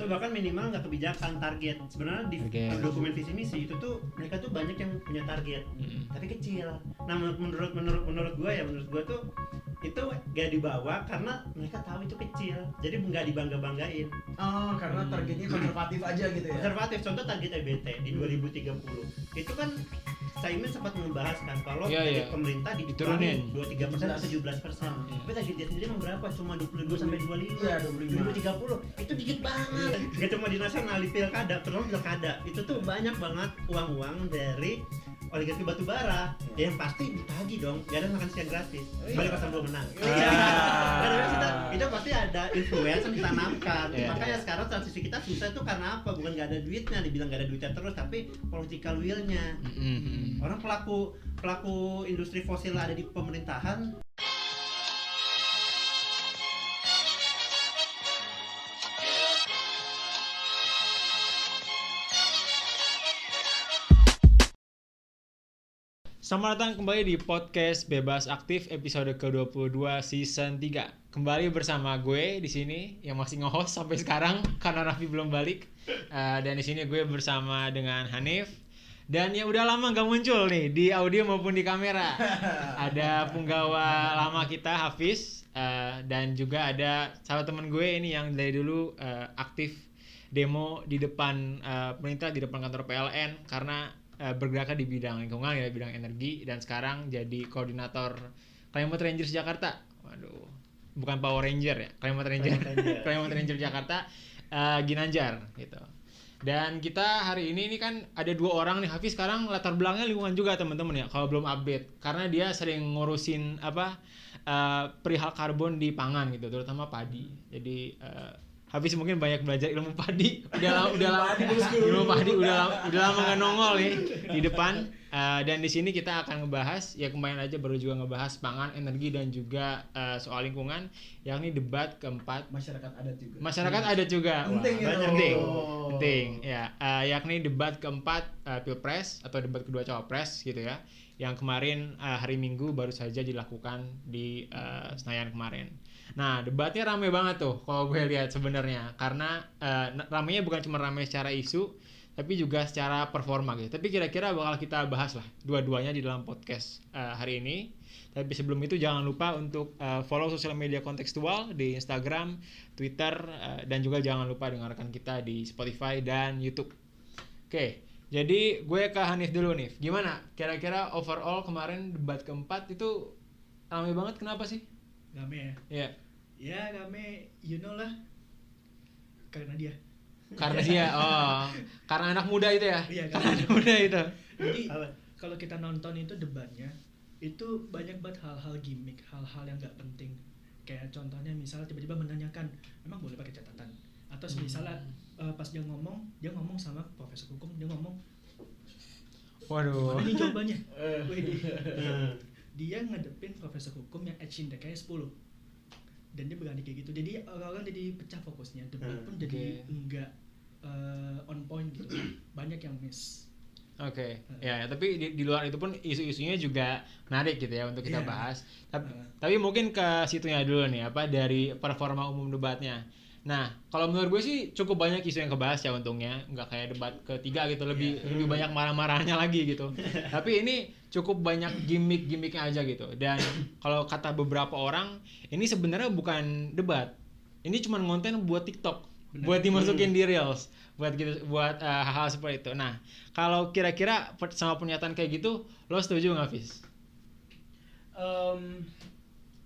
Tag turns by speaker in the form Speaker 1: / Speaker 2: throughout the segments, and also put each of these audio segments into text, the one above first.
Speaker 1: atau bahkan minimal nggak kebijakan target sebenarnya di
Speaker 2: Target.
Speaker 1: dokumen visi misi itu tuh mereka tuh banyak yang punya target
Speaker 2: Mm.
Speaker 1: tapi kecil nah menurut menurut menurut menurut gue ya menurut gue tuh itu gak dibawa karena mereka tahu itu kecil jadi nggak dibangga banggain
Speaker 3: Oh, karena targetnya konservatif aja gitu ya.
Speaker 1: konservatif contoh target EBT di 2030 itu kan Caimin sempat membahas kan kalau
Speaker 2: Iya,
Speaker 1: target
Speaker 2: iya.
Speaker 1: pemerintah
Speaker 2: Diturunin.
Speaker 1: dikurangi 23 persen ke 17 persen
Speaker 2: Iya.
Speaker 1: tapi target dia sendiri berapa cuma 22 sampai 25
Speaker 3: Iya, 25.
Speaker 1: 2030 itu dikit banget gak cuma di nasional di pilkada terus pilkada itu tuh banyak banget uang-uang dari oligarki batu bara ya yang pasti ditagi dong gak ada makan siang gratis
Speaker 3: Iya.
Speaker 1: balik pas belum menang
Speaker 3: Iya.
Speaker 1: Iya. Karena kita, kita pasti ada influence yang ditanamkan
Speaker 2: Iya,
Speaker 1: makanya
Speaker 2: iya.
Speaker 1: sekarang transisi kita susah itu karena apa bukan gak ada duitnya dibilang gak ada duitnya terus tapi political willnya
Speaker 2: Mm-mm.
Speaker 1: orang pelaku pelaku industri fosil ada di pemerintahan
Speaker 2: Selamat datang kembali di podcast Bebas Aktif episode ke-22 season 3. Kembali bersama gue di sini yang masih nge-host sampai sekarang karena Raffi belum balik. Eh, dan di sini gue bersama dengan Hanif dan yang udah lama gak muncul nih di audio maupun di kamera. ada penggawa lama kita Hafiz eh, dan juga ada salah temen gue ini yang dari dulu eh, aktif demo di depan eh, pemerintah di depan kantor PLN karena eh, bergerak di bidang lingkungan ya bidang energi dan sekarang jadi koordinator Climate Rangers Jakarta. Waduh, bukan Power Ranger ya, Climate Ranger,
Speaker 1: Climate Ranger.
Speaker 2: Climate Ranger Jakarta eh, Ginanjar gitu. Dan kita hari ini ini kan ada dua orang nih Hafiz sekarang latar belakangnya lingkungan juga teman-teman ya kalau belum update karena dia sering ngurusin apa eh, perihal karbon di pangan gitu terutama padi. Jadi eh, Hafiz mungkin banyak belajar ilmu padi. Udah lama udah lama. Ilmu padi udah lama udah lama nggak nongol nih di depan. Eh, dan di sini kita akan ngebahas ya kemarin aja baru juga ngebahas pangan energi dan juga eh, soal lingkungan yakni debat keempat
Speaker 3: Masyarakat adat juga.
Speaker 2: masyarakat ada juga. Wah,
Speaker 3: Penting itu.
Speaker 2: penting penting ya. Eh, yakni debat keempat eh, pilpres atau debat kedua cawapres gitu ya yang kemarin eh, hari minggu baru saja dilakukan di eh, Senayan kemarin nah debatnya rame banget tuh kalau gue lihat sebenarnya karena n- ramenya bukan cuma rame secara isu tapi juga secara performa gitu tapi kira-kira bakal kita bahas lah dua-duanya di dalam podcast eh, hari ini tapi sebelum itu jangan lupa untuk eh, follow sosial media kontekstual di Instagram, Twitter, eh, dan juga jangan lupa dengarkan kita di Spotify dan YouTube. Oke, jadi gue ke Hanif dulu nih. Gimana? Kira-kira overall kemarin debat keempat itu ramai banget kenapa sih?
Speaker 4: Game ya?
Speaker 2: Ya,
Speaker 4: Ya game, you know lah Karena dia
Speaker 2: karena dia, oh, karena anak muda itu ya?
Speaker 4: Iya,
Speaker 2: karena anak muda itu.
Speaker 4: Jadi kalau kita nonton itu debatnya Itu banyak banget hal-hal gimmick, hal-hal yang gak penting Kayak contohnya misalnya tiba-tiba menanyakan Emang boleh pakai catatan? Atau misalnya eh, pas dia ngomong, dia ngomong sama profesor hukum Dia ngomong,
Speaker 2: Waduh.
Speaker 4: mana nih jawabannya?
Speaker 3: Eh.
Speaker 4: Dia,
Speaker 1: Hmm.
Speaker 4: ngedepin profesor hukum yang edge indexnya 10 dan dia berani kayak gitu jadi orang-orang jadi pecah fokusnya debat
Speaker 1: Hmm,
Speaker 4: pun jadi
Speaker 2: oke.
Speaker 4: enggak eh, on point gitu banyak yang miss
Speaker 2: Oke, ya, ya, tapi di, di luar itu pun isu-isunya juga menarik gitu ya untuk kita
Speaker 4: Iya.
Speaker 2: bahas. Tapi,
Speaker 4: Heeh.
Speaker 2: tapi mungkin ke situnya dulu nih, apa dari performa umum debatnya. Nah, kalau menurut gue sih cukup banyak isu yang kebahas ya untungnya, nggak kayak debat ketiga gitu lebih lebih banyak marah-marahnya lagi gitu. tapi ini cukup banyak gimmick-gimmicknya aja gitu. Dan kalau kata beberapa orang, ini sebenarnya bukan debat, ini cuma konten buat TikTok,
Speaker 4: Benar.
Speaker 2: buat dimasukin di reels, buat gitu, buat eh, hal-hal seperti itu. Nah, kalau kira-kira sama pernyataan kayak gitu, lo setuju nggak, Fis?
Speaker 3: Em,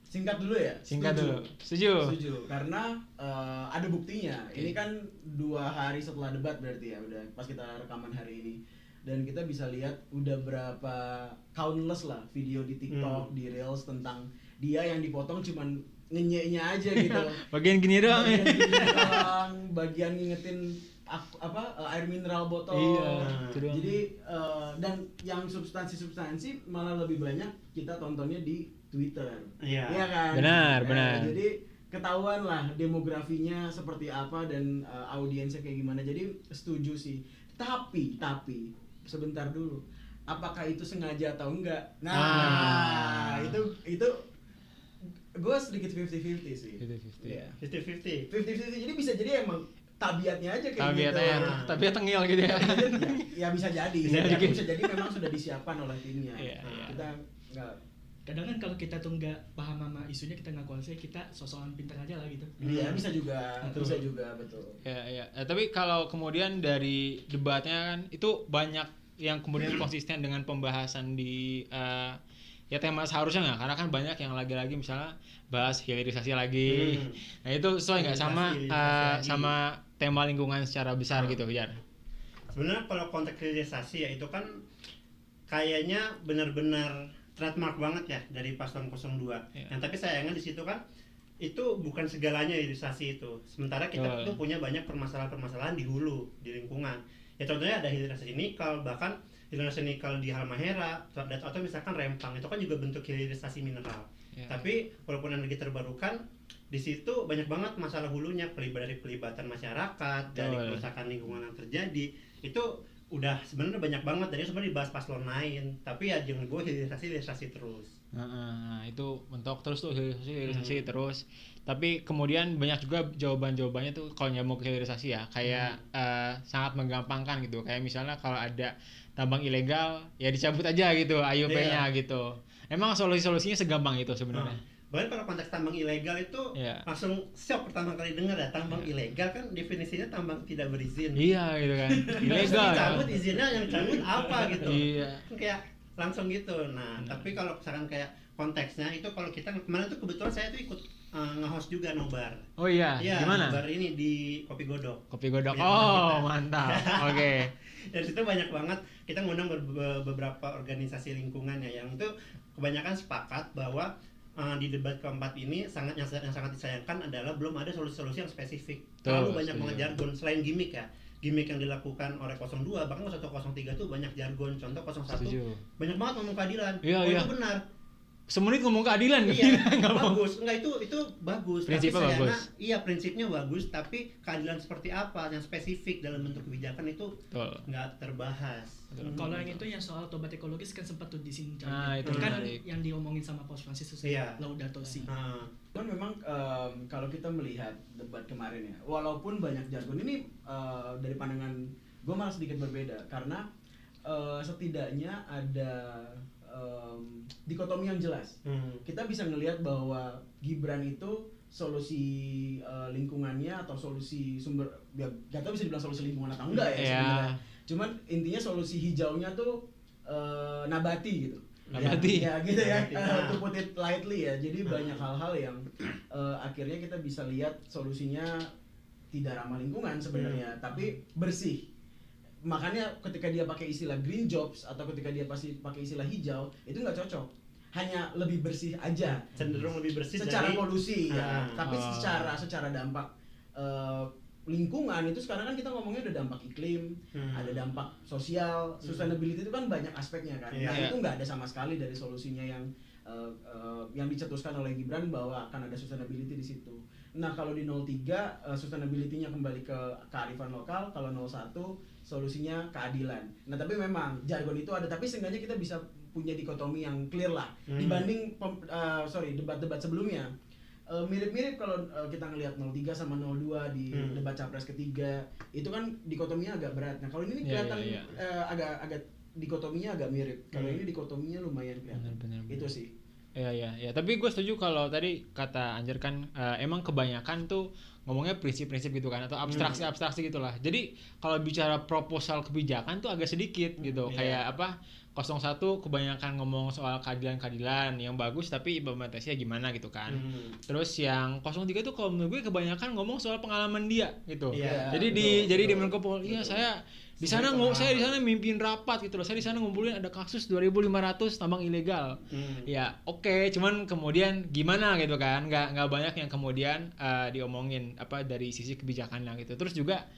Speaker 3: singkat dulu ya.
Speaker 2: Singkat
Speaker 3: Setuju.
Speaker 2: dulu. Setuju.
Speaker 3: Setuju. Karena eh, ada buktinya. Ini kan dua hari setelah debat berarti ya, udah pas kita rekaman hari ini. Dan kita bisa lihat udah berapa countless lah video di TikTok, di Reels tentang dia yang dipotong cuman ngenyeknya aja gitu.
Speaker 2: Bagian gini doang ya.
Speaker 3: bagian gini doang, bagian ngingetin ak- apa eh, air mineral botol.
Speaker 2: Iya, itu doang.
Speaker 3: Jadi eh, dan yang substansi-substansi malah lebih banyak kita tontonnya di Twitter.
Speaker 1: Iya.
Speaker 3: kan?
Speaker 2: Benar,
Speaker 3: Eh,
Speaker 2: benar.
Speaker 3: Jadi ketahuan lah demografinya seperti apa dan eh, audiensnya kayak gimana. Jadi setuju sih. Tapi tapi sebentar dulu. Apakah itu sengaja atau enggak? Nah,
Speaker 2: Ah.
Speaker 3: itu itu gue sedikit 50-50 sih.
Speaker 2: Gitu, 50-50.
Speaker 3: Iya.
Speaker 1: 50-50
Speaker 3: 50-50 jadi bisa jadi emang tabiatnya aja kayak
Speaker 2: tabiatnya
Speaker 3: gitu.
Speaker 2: tabiat tengil gitu ya
Speaker 3: ya, ya bisa jadi
Speaker 2: Bisa
Speaker 3: bisa, jadi. bisa jadi memang sudah disiapkan oleh timnya
Speaker 2: Iya,
Speaker 3: Nah,
Speaker 2: iya.
Speaker 3: kita nggak
Speaker 4: kadang kan kalau kita tuh nggak paham sama isunya kita nggak kuasai kita sosokan pintar aja lah gitu
Speaker 3: Iya bisa juga
Speaker 1: Betul.
Speaker 3: bisa juga betul
Speaker 2: ya ya Eh, tapi kalau kemudian dari debatnya kan itu banyak yang kemudian konsisten dengan pembahasan di eh, ya tema seharusnya nggak karena kan banyak yang lagi-lagi misalnya bahas hilirisasi lagi
Speaker 1: Hmm.
Speaker 2: nah itu sesuai nggak sama
Speaker 1: lagi.
Speaker 2: sama tema lingkungan secara besar
Speaker 1: Hmm.
Speaker 2: gitu Jar
Speaker 1: sebenarnya kalau konteks hilirisasi ya itu kan kayaknya benar-benar trademark banget ya dari paslon 02
Speaker 2: Iya.
Speaker 1: yang tapi sayangnya di situ kan itu bukan segalanya hilirisasi itu sementara kita
Speaker 2: Betul.
Speaker 1: tuh punya banyak permasalahan-permasalahan di hulu di lingkungan ya contohnya ada hilirisasi nikel bahkan hilirisasi nikel di Halmahera atau misalkan Rempang itu kan juga bentuk hilirisasi mineral
Speaker 2: Ya.
Speaker 1: tapi walaupun energi terbarukan di situ banyak banget masalah hulunya pelibatan dari pelibatan masyarakat dari
Speaker 2: Betul.
Speaker 1: kerusakan lingkungan yang terjadi itu udah sebenarnya banyak banget dari sebenarnya dibahas paslon lain tapi ya jangan gue hilirisasi hilirisasi terus
Speaker 2: Nah, nah, itu mentok terus tuh hilirisasi, hilirisasi
Speaker 1: Hmm.
Speaker 2: terus. Tapi kemudian banyak juga jawaban-jawabannya tuh kalau nyambung ke hilirisasi ya, kayak
Speaker 1: Hmm.
Speaker 2: eh, sangat menggampangkan gitu. Kayak misalnya kalau ada tambang ilegal, ya dicabut aja gitu AYUP-nya
Speaker 1: Iya.
Speaker 2: gitu. Emang solusi-solusinya segampang itu sebenarnya.
Speaker 1: Bahkan kalau konteks tambang ilegal itu
Speaker 2: Iya.
Speaker 1: langsung shock pertama kali dengar ya tambang
Speaker 2: Iya.
Speaker 1: ilegal kan definisinya tambang tidak berizin.
Speaker 2: Iya gitu kan. Ilegal. ya.
Speaker 1: dicabut izinnya yang cabut apa gitu.
Speaker 2: Iya.
Speaker 1: Kan kayak langsung gitu. Nah,
Speaker 2: Benar.
Speaker 1: tapi kalau misalkan kayak konteksnya itu kalau kita kemarin tuh kebetulan saya tuh ikut uh, nge-host juga nobar.
Speaker 2: Oh iya,
Speaker 1: Iya,
Speaker 2: gimana?
Speaker 1: nobar ini di Kopi Godok.
Speaker 2: Kopi godok.
Speaker 1: Iya,
Speaker 2: Oh, mantap. Oke.
Speaker 1: Dari situ banyak banget kita ngundang ber- be- beberapa organisasi lingkungan ya yang itu kebanyakan sepakat bahwa uh, di debat keempat ini sangat yang, yang sangat disayangkan adalah belum ada solusi-solusi yang spesifik. Terlalu banyak banget jargon selain gimmick ya. Gimmick yang dilakukan oleh 02 bahkan 103 tuh banyak jargon. Contoh 01
Speaker 2: Setuju.
Speaker 1: banyak banget ngomong keadilan.
Speaker 2: Iya,
Speaker 1: oh,
Speaker 2: iya.
Speaker 1: itu benar.
Speaker 2: Semenit ngomong keadilan
Speaker 1: iya,
Speaker 2: Nggak mau.
Speaker 1: bagus. Enggak itu itu bagus.
Speaker 2: Prinsipnya
Speaker 1: tapi
Speaker 2: bagus.
Speaker 1: Iya, prinsipnya bagus, tapi keadilan seperti apa yang spesifik dalam bentuk kebijakan itu
Speaker 2: Betul.
Speaker 1: nggak terbahas.
Speaker 2: Betul.
Speaker 4: kalau yang itu yang soal tobat ekologis kan sempat tuh disinggung
Speaker 2: Ah,
Speaker 1: itu
Speaker 4: kan
Speaker 2: menarik.
Speaker 4: yang diomongin sama Paus Francis itu
Speaker 1: Iya.
Speaker 4: Laudato Si
Speaker 1: Nah,
Speaker 3: Cuman memang em, kalau kita melihat debat kemarin ya, walaupun banyak jargon ini eh, dari pandangan gue malah sedikit berbeda karena eh, setidaknya ada em, dikotomi yang jelas.
Speaker 1: hmm.
Speaker 3: Kita bisa ngelihat bahwa Gibran itu solusi eh, lingkungannya atau solusi sumber ya gak tau bisa dibilang solusi lingkungan atau enggak ya
Speaker 2: Iya.
Speaker 3: sebenarnya. Cuman intinya solusi hijaunya tuh eh, nabati gitu.
Speaker 2: Nabati.
Speaker 3: Ya, ya gitu ya.
Speaker 1: Nabati,
Speaker 3: Eh,
Speaker 1: nah.
Speaker 3: to put it lightly ya. Jadi
Speaker 1: Hmm.
Speaker 3: banyak hal-hal yang eh, akhirnya kita bisa lihat solusinya tidak ramah lingkungan sebenarnya, tapi bersih. Makanya ketika dia pakai istilah green jobs atau ketika dia pasti pakai istilah hijau itu nggak cocok. Hanya lebih bersih aja
Speaker 1: cenderung lebih bersih
Speaker 3: secara
Speaker 1: dari
Speaker 3: polusi ya.
Speaker 1: Ah.
Speaker 3: Tapi
Speaker 2: Oh.
Speaker 3: secara secara dampak eh, lingkungan itu sekarang kan kita ngomongnya ada dampak iklim,
Speaker 1: Hmm.
Speaker 3: ada dampak sosial, sustainability itu kan banyak aspeknya kan.
Speaker 1: Iya.
Speaker 3: Nah
Speaker 2: Iya.
Speaker 3: itu nggak ada sama sekali dari solusinya yang eh, eh, yang dicetuskan oleh Gibran bahwa akan ada sustainability di situ. Nah kalau di 03 eh, sustainability-nya kembali ke kearifan lokal, kalau 01 solusinya keadilan. Nah tapi memang jargon itu ada, tapi seenggaknya kita bisa punya dikotomi yang clear lah
Speaker 1: Hmm.
Speaker 3: dibanding pem- eh, sorry debat-debat sebelumnya. Eh, mirip-mirip kalau eh, kita ngelihat 03 sama 02 di
Speaker 1: Hmm.
Speaker 3: debat capres ketiga itu kan dikotominya agak berat. Nah kalau ini
Speaker 2: Iya,
Speaker 3: kelihatan
Speaker 2: iya, iya.
Speaker 3: eh, agak agak dikotominya agak mirip. Kalau
Speaker 1: Hmm.
Speaker 3: ini dikotominya lumayan kelihatan.
Speaker 2: Benar, benar, benar.
Speaker 3: Itu sih.
Speaker 2: Ya ya ya, tapi gue setuju kalau tadi kata Anjar kan eh, emang kebanyakan tuh ngomongnya prinsip-prinsip gitu kan atau abstraksi-abstraksi gitulah. Jadi kalau bicara proposal kebijakan tuh agak sedikit gitu.
Speaker 1: Iya.
Speaker 2: Kayak apa? 01 kebanyakan ngomong soal keadilan-keadilan yang bagus tapi implementasinya gimana gitu kan.
Speaker 1: Hmm.
Speaker 2: Terus yang 03 tuh kalau menurut gue kebanyakan ngomong soal pengalaman dia gitu.
Speaker 1: Iya,
Speaker 2: jadi di
Speaker 3: betul,
Speaker 2: jadi di. Menko Pol, iya saya di sana ngomong saya di sana mimpin rapat gitu loh. Saya di sana ngumpulin ada kasus 2500 tambang ilegal.
Speaker 1: Hmm.
Speaker 2: Ya oke, cuman kemudian gimana gitu kan? Nggak nggak banyak yang kemudian eh, diomongin apa dari sisi kebijakannya gitu. Terus juga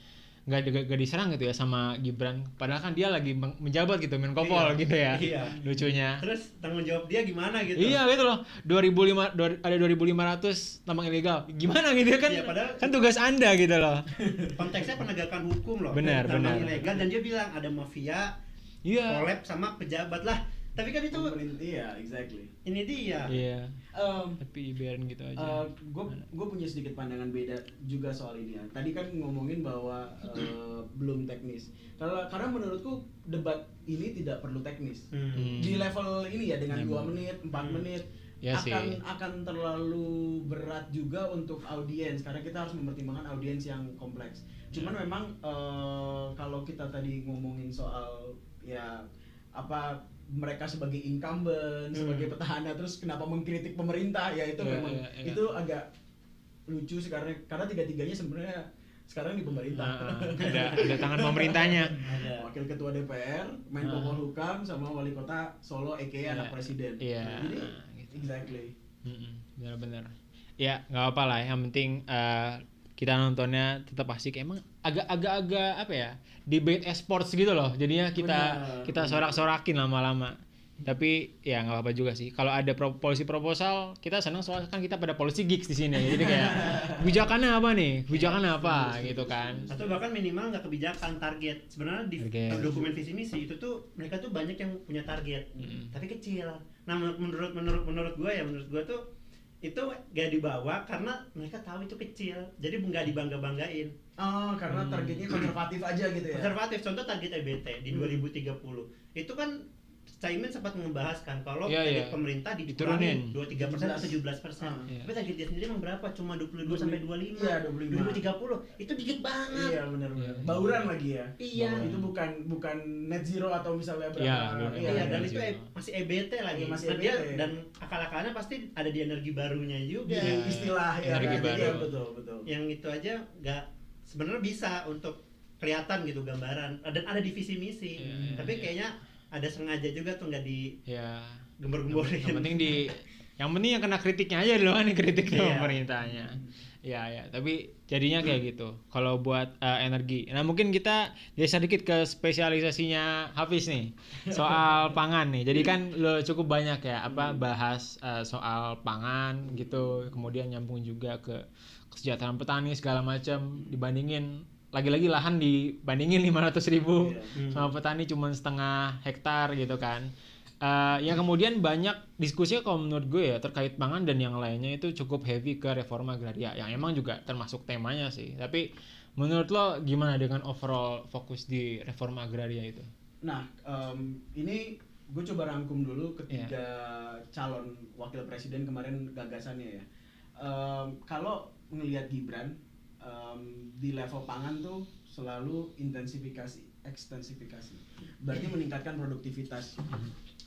Speaker 2: nggak nggak nggak diserang gitu ya sama Gibran. Padahal kan dia lagi menjabat gitu Menkopol
Speaker 1: Iya,
Speaker 2: gitu ya.
Speaker 1: iya.
Speaker 2: Lucunya.
Speaker 1: Terus tanggung jawab dia gimana gitu?
Speaker 2: Iya gitu loh. 2005 dua- ada 2500 tambang ilegal. Gimana gitu kan?
Speaker 1: Iya, padahal-
Speaker 2: kan tugas Anda gitu loh.
Speaker 1: Konteksnya penegakan hukum loh.
Speaker 2: Benar,
Speaker 1: Tambang
Speaker 2: benar.
Speaker 1: ilegal dan dia bilang ada mafia
Speaker 2: Iya.
Speaker 1: collab sama pejabat lah. Tapi kan itu
Speaker 3: Pemerintah, iya, exactly.
Speaker 1: ini dia
Speaker 2: Iya.
Speaker 3: Um,
Speaker 2: Tapi biarin gitu aja.
Speaker 3: gue gue punya sedikit pandangan beda juga soal ini ya. Tadi kan ngomongin bahwa eh, belum teknis. Kalau karena menurutku debat ini tidak perlu teknis.
Speaker 1: Hmm.
Speaker 2: Hmm.
Speaker 3: Di level ini ya dengan dua menit, empat
Speaker 1: Hmm.
Speaker 3: menit
Speaker 2: Ya
Speaker 3: akan
Speaker 2: sih.
Speaker 3: akan terlalu berat juga untuk audiens karena kita harus mempertimbangkan audiens yang kompleks. Cuman
Speaker 2: Ya.
Speaker 3: memang eh, kalau kita tadi ngomongin soal ya apa mereka sebagai incumbent,
Speaker 1: Hmm.
Speaker 3: sebagai petahana terus kenapa mengkritik pemerintah ya itu
Speaker 2: Ya,
Speaker 3: memang
Speaker 2: ya, ya.
Speaker 3: itu agak lucu sih karena karena tiga-tiganya sebenarnya sekarang di pemerintah.
Speaker 2: Nah, ada ada tangan pemerintahnya.
Speaker 1: ada
Speaker 3: Wakil Ketua DPR, Menko
Speaker 2: Ah.
Speaker 3: Polhukam sama Wali Kota Solo aka anak
Speaker 2: Iya.
Speaker 3: presiden.
Speaker 2: Iya.
Speaker 3: Jadi
Speaker 2: gitu.
Speaker 3: exactly.
Speaker 2: Benar-benar. Ya nggak apa lah. Yang penting eh, kita nontonnya tetap asik. Emang agak-agak-agak apa ya? Debate esports gitu loh. Jadinya kita
Speaker 3: Benar,
Speaker 2: kita sorak-sorakin lama-lama. Tapi ya nggak apa-apa juga sih. Kalau ada pro- polisi proposal, kita senang soalnya kan kita pada polisi gigs di sini. Jadi kayak kebijakannya apa nih? Kebijakannya apa gitu kan?
Speaker 1: atau bahkan minimal nggak kebijakan target sebenarnya di
Speaker 2: Target.
Speaker 1: dokumen visi misi itu tuh mereka tuh banyak yang punya target
Speaker 2: Mm.
Speaker 1: tapi kecil nah men- menurut menurut menurut gue ya menurut gue tuh itu gak dibawa karena mereka tahu itu kecil jadi nggak dibangga banggain
Speaker 3: Oh, karena
Speaker 2: Hmm.
Speaker 3: targetnya konservatif aja gitu ya.
Speaker 1: konservatif contoh target EBT di
Speaker 3: Hmm.
Speaker 1: 2030 itu kan Caimin sempat membahas kan kalau
Speaker 2: Iya,
Speaker 1: target
Speaker 2: iya.
Speaker 1: pemerintah
Speaker 2: Diturunin.
Speaker 1: dikurangi 23 persen atau 17 persen
Speaker 3: Ah.
Speaker 2: Iya.
Speaker 1: tapi target dia sendiri emang berapa cuma 22 sampai 25
Speaker 3: Iya, 25.
Speaker 1: 2030 itu dikit banget
Speaker 3: Iya benar benar.
Speaker 2: Iya.
Speaker 3: Bauran lagi ya.
Speaker 1: Iya.
Speaker 3: Bauran. Itu bukan bukan net zero atau misalnya berapa.
Speaker 2: Iya, benar.
Speaker 1: Iya,
Speaker 2: Iya,
Speaker 1: dan
Speaker 2: iya,
Speaker 1: itu
Speaker 2: iya.
Speaker 1: e- masih EBT lagi.
Speaker 3: Iya, masih
Speaker 1: Nah, dia-
Speaker 3: EBT.
Speaker 1: dan akal-akalnya pasti ada di energi barunya juga.
Speaker 2: Iya.
Speaker 3: istilah ya.
Speaker 2: Energi
Speaker 3: kan?
Speaker 2: baru.
Speaker 3: Iya, betul betul.
Speaker 1: Yang itu aja nggak sebenarnya bisa untuk kelihatan gitu gambaran dan ada di visi misi.
Speaker 2: Iya, iya,
Speaker 1: Tapi
Speaker 2: iya.
Speaker 1: kayaknya ada sengaja juga tuh nggak
Speaker 2: Ya.
Speaker 1: digembor-gemborin.
Speaker 2: yang penting di yang penting yang kena kritiknya aja dulu kan kritiknya
Speaker 1: Iya.
Speaker 2: pemerintahnya. Ya ya tapi jadinya kayak gitu. Kalau buat uh, energi. Nah mungkin kita geser dikit ke spesialisasinya Hafiz nih. Soal pangan nih. Jadi kan lo cukup banyak ya apa bahas uh, soal pangan gitu. Kemudian nyambung juga ke kesejahteraan petani segala macam. Dibandingin lagi-lagi lahan dibandingin 500 ribu.
Speaker 1: Hmm.
Speaker 2: sama petani cuma setengah hektar gitu kan Eh, yang kemudian banyak diskusinya kalau menurut gue ya terkait pangan dan yang lainnya itu cukup heavy ke reforma agraria yang emang juga termasuk temanya sih tapi menurut lo gimana dengan overall fokus di reforma agraria itu
Speaker 3: Nah, em, ini gue coba rangkum dulu ketiga
Speaker 2: Iya.
Speaker 3: calon wakil presiden kemarin gagasannya ya. Em, kalau ngelihat Gibran em, di level pangan tuh selalu intensifikasi, ekstensifikasi. Berarti meningkatkan produktivitas.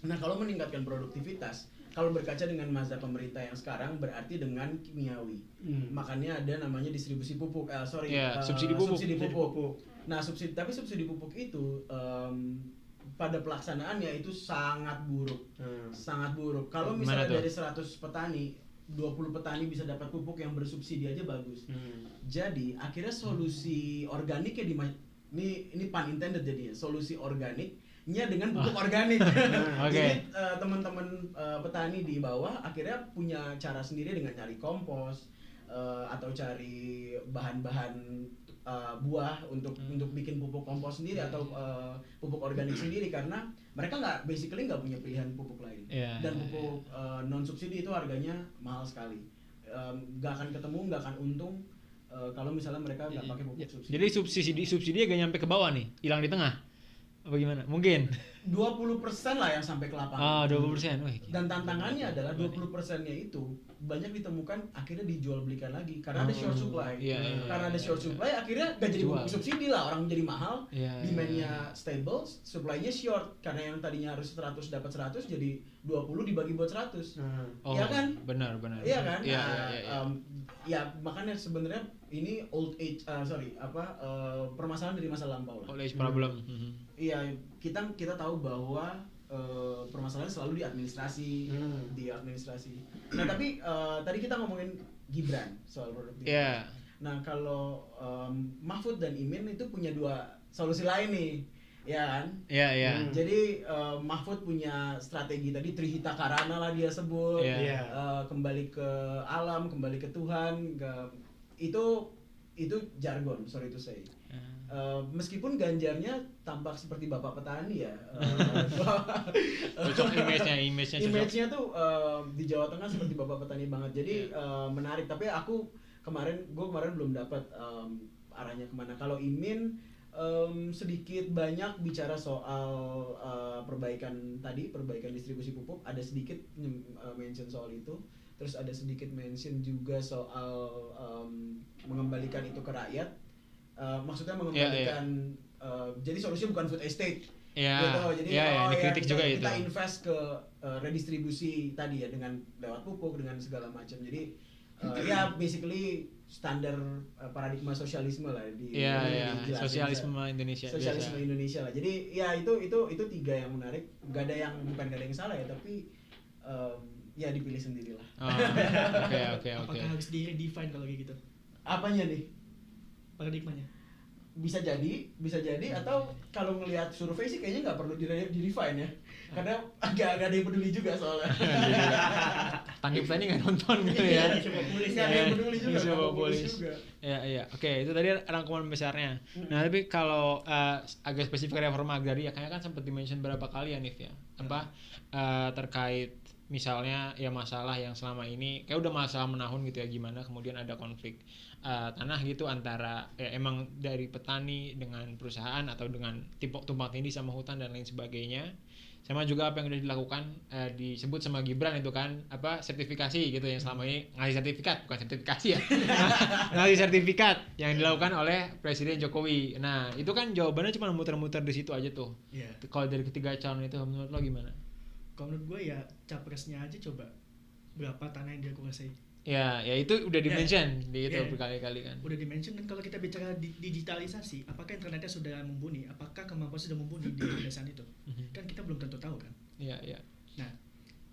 Speaker 3: Nah, kalau meningkatkan produktivitas, kalau berkaca dengan masa pemerintah yang sekarang berarti dengan kimiawi.
Speaker 1: Hmm.
Speaker 3: Makanya ada namanya distribusi pupuk. Eh, sorry,
Speaker 2: Iya,
Speaker 3: eh,
Speaker 2: subsidi pupuk.
Speaker 3: Subsidi
Speaker 1: Subsidi
Speaker 3: pupuk. Nah, subsidi tapi subsidi pupuk itu em, pada pelaksanaannya itu sangat buruk,
Speaker 1: Hmm.
Speaker 3: sangat buruk. Kalau misalnya dari 100 petani, 20 petani bisa dapat pupuk yang bersubsidi aja bagus.
Speaker 1: Hmm.
Speaker 3: Jadi, akhirnya solusi organik ya di ini ini pun intended jadi ya, solusi organiknya dengan pupuk organik.
Speaker 2: Ah. Oke.
Speaker 3: Jadi eh, teman-teman eh, petani di bawah akhirnya punya cara sendiri dengan cari kompos eh, atau cari bahan-bahan eh, buah untuk
Speaker 2: Hmm.
Speaker 3: untuk bikin pupuk kompos sendiri atau eh, pupuk organik sendiri karena mereka nggak basically nggak punya pilihan pupuk lain.
Speaker 2: Iya,
Speaker 3: dan
Speaker 2: iya,
Speaker 3: pupuk non subsidi itu harganya mahal sekali. Nggak akan ketemu nggak akan untung eh, kalau misalnya mereka nggak pakai pupuk subsidi.
Speaker 2: Iya, jadi subsidi subsidi gak nyampe ke bawah nih hilang di tengah. Apa gimana? Mungkin
Speaker 3: 20% lah yang sampai ke lapangan
Speaker 2: ah 20 persen
Speaker 3: dan tantangannya adalah 20 persennya itu banyak ditemukan akhirnya dijual belikan lagi karena ada short supply
Speaker 2: Iya, iya,
Speaker 3: karena ada short
Speaker 2: iya.
Speaker 3: supply akhirnya gak jadi
Speaker 2: Jual.
Speaker 3: pupuk subsidi lah orang jadi mahal
Speaker 2: Iya, iya,
Speaker 3: demandnya
Speaker 2: iya.
Speaker 3: stable supply-nya short karena yang tadinya harus 100 dapat 100 jadi 20 dibagi buat 100
Speaker 1: Hmm.
Speaker 2: oh,
Speaker 3: Iya kan?
Speaker 2: benar benar
Speaker 3: Iya kan?
Speaker 2: iya
Speaker 3: Nah,
Speaker 2: iya iya, iya.
Speaker 3: em, ya makanya sebenarnya ini old age ah, sorry apa eh, permasalahan dari masa lampau lah.
Speaker 2: old age problem.
Speaker 3: Iya, kita kita tahu bahwa eh, permasalahan selalu di administrasi,
Speaker 1: Hmm.
Speaker 3: di administrasi. Nah, tapi eh, tadi kita ngomongin Gibran soal produktivitas.
Speaker 2: Iya.
Speaker 3: Nah, kalau em, Mahfud dan Imin itu punya dua solusi lain nih, ya kan?
Speaker 2: Iya, iya.
Speaker 1: Hmm.
Speaker 3: Jadi eh, Mahfud punya strategi tadi Trihita Karana lah dia sebut,
Speaker 2: Iya.
Speaker 1: Iya.
Speaker 3: Eh, kembali ke alam, kembali ke Tuhan, ke itu itu jargon, sorry to say. Eh, meskipun Ganjarnya tampak seperti bapak petani ya,
Speaker 2: cocok image-nya image-nya cocok
Speaker 3: image-nya tuh eh, di Jawa Tengah seperti bapak petani banget. Jadi eh, menarik. Tapi aku kemarin, gue kemarin belum dapat em, arahnya ke mana. Kalau Imin em, sedikit banyak bicara soal eh, perbaikan tadi, perbaikan distribusi pupuk. Ada sedikit mention soal itu. Terus ada sedikit mention juga soal em, mengembalikan itu ke rakyat. Eh, maksudnya mengembalikan. eh, jadi solusinya bukan food estate
Speaker 2: ya
Speaker 3: gitu. Jadi
Speaker 2: ya, ya,
Speaker 3: oh,
Speaker 2: dikritik
Speaker 3: kita,
Speaker 2: juga
Speaker 3: kita
Speaker 2: itu
Speaker 3: invest ke uh, redistribusi tadi ya dengan lewat pupuk dengan segala macam. Jadi uh, ya basically standar uh, paradigma sosialisme lah di
Speaker 2: Iya,
Speaker 3: di-
Speaker 2: iya,
Speaker 3: dijelasin.
Speaker 2: sosialisme Indonesia
Speaker 3: Sosialisme
Speaker 2: biasa.
Speaker 3: Indonesia lah. Jadi ya itu itu itu tiga yang menarik. Gak ada yang bukan gak ada yang salah ya, tapi um, ya dipilih sendirilah.
Speaker 2: Oh, Oke, oke, oke.
Speaker 4: Apakah harus di redefine kalau kayak gitu?
Speaker 3: Apanya nih?
Speaker 4: Paradigmanya.
Speaker 3: Bisa jadi, bisa jadi atau kalau ngelihat survei sih kayaknya nggak perlu di, di refine ya. Karena agak agak ada yang peduli juga soalnya.
Speaker 2: Tangkip tadi nggak nonton gitu ya.
Speaker 1: Iya,
Speaker 3: Nggak ada yang peduli juga. Nggak
Speaker 2: populis.
Speaker 3: juga.
Speaker 2: Ya, iya. Oke, itu tadi rangkuman besarnya. Nah, tapi kalau eh, agak spesifik reforma agraria, kayaknya kan sempat dimention berapa kali ya, Nif ya? Apa eh, terkait misalnya ya masalah yang selama ini kayak udah masalah menahun gitu ya gimana kemudian ada konflik eh, tanah gitu antara ya emang dari petani dengan perusahaan atau dengan tipe tumpang tindih sama hutan dan lain sebagainya sama juga apa yang udah dilakukan eh, disebut sama Gibran itu kan apa sertifikasi gitu yang selama ini ngasih sertifikat bukan sertifikasi ya ngasih sertifikat yang dilakukan oleh Presiden Jokowi. Nah itu kan jawabannya cuma muter-muter di situ aja tuh.
Speaker 4: Iya.
Speaker 2: kalau dari ketiga calon itu menurut lo gimana
Speaker 4: Kalau menurut gue ya capresnya aja coba berapa tanah yang dia kuasai.
Speaker 2: ya ya itu udah di
Speaker 4: Ya.
Speaker 2: mention di itu
Speaker 4: Ya.
Speaker 2: berkali-kali kan
Speaker 4: Udah dimention dan kalau kita bicara di- digitalisasi, apakah internetnya sudah mumpuni? Apakah kemampuan sudah mumpuni di pedesaan itu?
Speaker 2: Mhm.
Speaker 4: Kan kita belum tentu tahu kan.
Speaker 2: Iya, iya.
Speaker 4: Nah,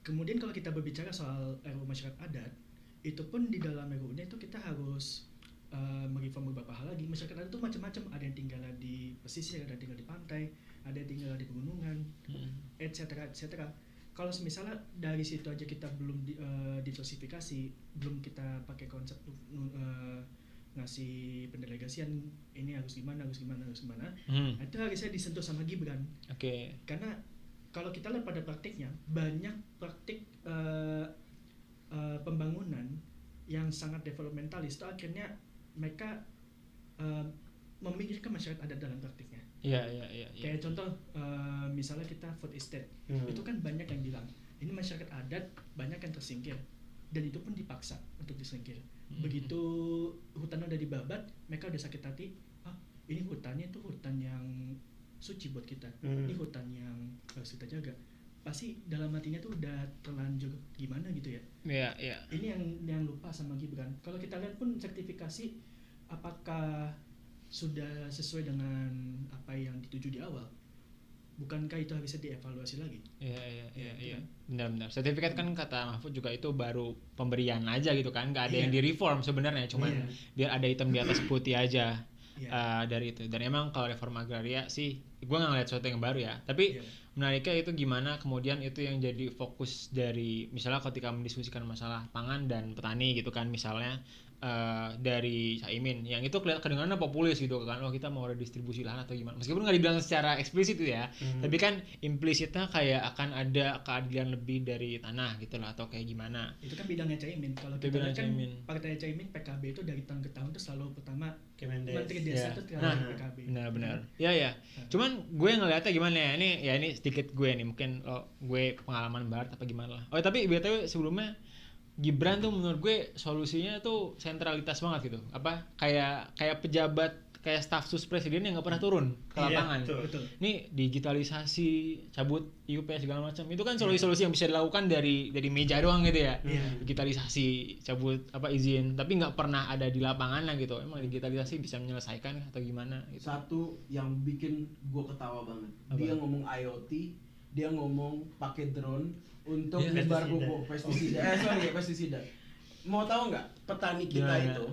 Speaker 4: kemudian kalau kita berbicara soal RUU masyarakat adat, itu pun di dalam RUU-nya itu kita harus uh, mereform beberapa hal lagi. Masyarakat adat itu macam-macam. Ada yang tinggal di pesisir, ada yang tinggal di pantai, ada yang tinggal di pegunungan,
Speaker 2: Mhm.
Speaker 4: etc. etc. Kalau misalnya dari situ aja kita belum di, uh, diversifikasi, belum kita pakai konsep uh, ngasih pendelegasian ini harus gimana, harus gimana, harus gimana,
Speaker 2: Hmm,
Speaker 4: nah, itu harusnya disentuh sama Gibran.
Speaker 2: Oke.
Speaker 4: karena kalau kita lihat pada praktiknya banyak praktik eh, eh, pembangunan yang sangat developmentalis. Itu akhirnya mereka eh, memikirkan masyarakat adat dalam praktiknya
Speaker 2: Iya, iya, iya. iya.
Speaker 4: kayak contoh eh, misalnya kita food estate
Speaker 1: Hmm.
Speaker 4: itu kan banyak yang bilang ini masyarakat adat banyak yang tersingkir dan itu pun dipaksa untuk disingkir
Speaker 2: Hmm.
Speaker 4: begitu hutan udah dibabat mereka udah sakit hati ah ini hutannya tuh hutan yang suci buat kita
Speaker 1: Hmm.
Speaker 4: ini hutan yang harus kita jaga pasti dalam hatinya tuh udah terlanjur gimana gitu ya
Speaker 2: Iya, iya.
Speaker 4: ini yang yang lupa sama Gibran kalau kita lihat pun sertifikasi apakah sudah sesuai dengan apa yang dituju di awal bukankah itu harusnya dievaluasi lagi
Speaker 2: Iya, iya, iya,
Speaker 4: Iya,
Speaker 2: iya.
Speaker 4: kan?
Speaker 2: Benar-benar. Sertifikat kan kata Mahfud juga itu baru pemberian aja gitu kan, nggak ada
Speaker 4: Iya.
Speaker 2: yang di reform sebenarnya, cuman
Speaker 4: Iya.
Speaker 2: biar ada hitam di atas putih aja
Speaker 4: Iya.
Speaker 2: uh, dari itu. Dan emang kalau reforma agraria sih, gue nggak ngeliat sesuatu yang baru ya. Tapi
Speaker 4: Iya.
Speaker 2: menariknya itu gimana kemudian itu yang jadi fokus dari misalnya ketika mendiskusikan masalah pangan dan petani gitu kan misalnya eh, dari Caimin yang itu kelihatan kedengarannya populis gitu kan oh kita mau redistribusi lahan atau gimana meskipun nggak dibilang secara eksplisit itu ya
Speaker 1: Hmm.
Speaker 2: tapi kan implisitnya kayak akan ada keadilan lebih dari tanah gitu lah atau kayak gimana
Speaker 4: itu kan bidangnya Caimin kalau
Speaker 2: Itu
Speaker 4: kita lihat kan
Speaker 2: Caimin.
Speaker 4: partai Caimin PKB itu dari tahun ke tahun itu selalu pertama
Speaker 1: Kemendes.
Speaker 4: menteri desa
Speaker 2: Ya.
Speaker 4: itu
Speaker 2: Nah,
Speaker 4: terlalu PKB
Speaker 2: benar-benar ya ya cuman gue ngeliatnya gimana ya ini ya ini sedikit gue nih mungkin lo gue pengalaman barat apa gimana lah oh tapi btw sebelumnya Gibran tuh menurut gue solusinya tuh sentralitas banget gitu apa kayak kayak pejabat kayak staf sus presiden yang nggak pernah turun ke
Speaker 1: Iya,
Speaker 2: lapangan
Speaker 1: betul.
Speaker 4: betul
Speaker 2: ini digitalisasi cabut IUP segala macam itu kan solusi-solusi yang bisa dilakukan dari dari meja doang gitu ya
Speaker 4: Iya.
Speaker 2: digitalisasi cabut apa izin tapi nggak pernah ada di lapangan lah gitu emang digitalisasi bisa menyelesaikan atau gimana gitu
Speaker 3: Satu yang bikin gue ketawa banget.
Speaker 2: Apa?
Speaker 3: Dia ngomong IoT, dia ngomong pakai drone untuk
Speaker 2: Iya,
Speaker 3: nyebar pupuk pestisida. eh sorry ya pestisida. Mau tahu nggak petani kita
Speaker 2: Gimana?
Speaker 3: itu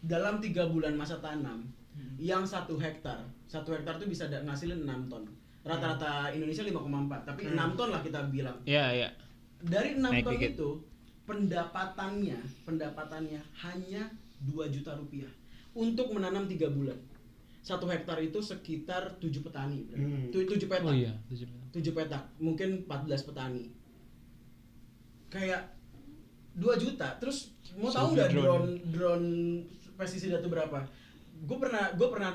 Speaker 3: dalam tiga bulan masa tanam
Speaker 4: Hmm.
Speaker 3: yang satu hektar, satu hektar tuh bisa ngasilin 6 ton. Rata-rata Indonesia 5,4, tapi
Speaker 1: Hmm.
Speaker 3: 6 ton lah kita bilang.
Speaker 2: Iya iya.
Speaker 3: Dari 6
Speaker 2: Naik
Speaker 3: ton
Speaker 2: dikit.
Speaker 3: itu pendapatannya, pendapatannya hanya 2 juta rupiah untuk menanam tiga bulan. satu hektar itu sekitar tujuh petani.
Speaker 1: Hmm.
Speaker 3: Tu- tujuh petak.
Speaker 2: Oh iya,
Speaker 3: tujuh petak mungkin 14 petani kayak 2 juta terus mau tahu nggak
Speaker 2: drone.
Speaker 3: drone drone pestisida itu berapa gue pernah gue pernah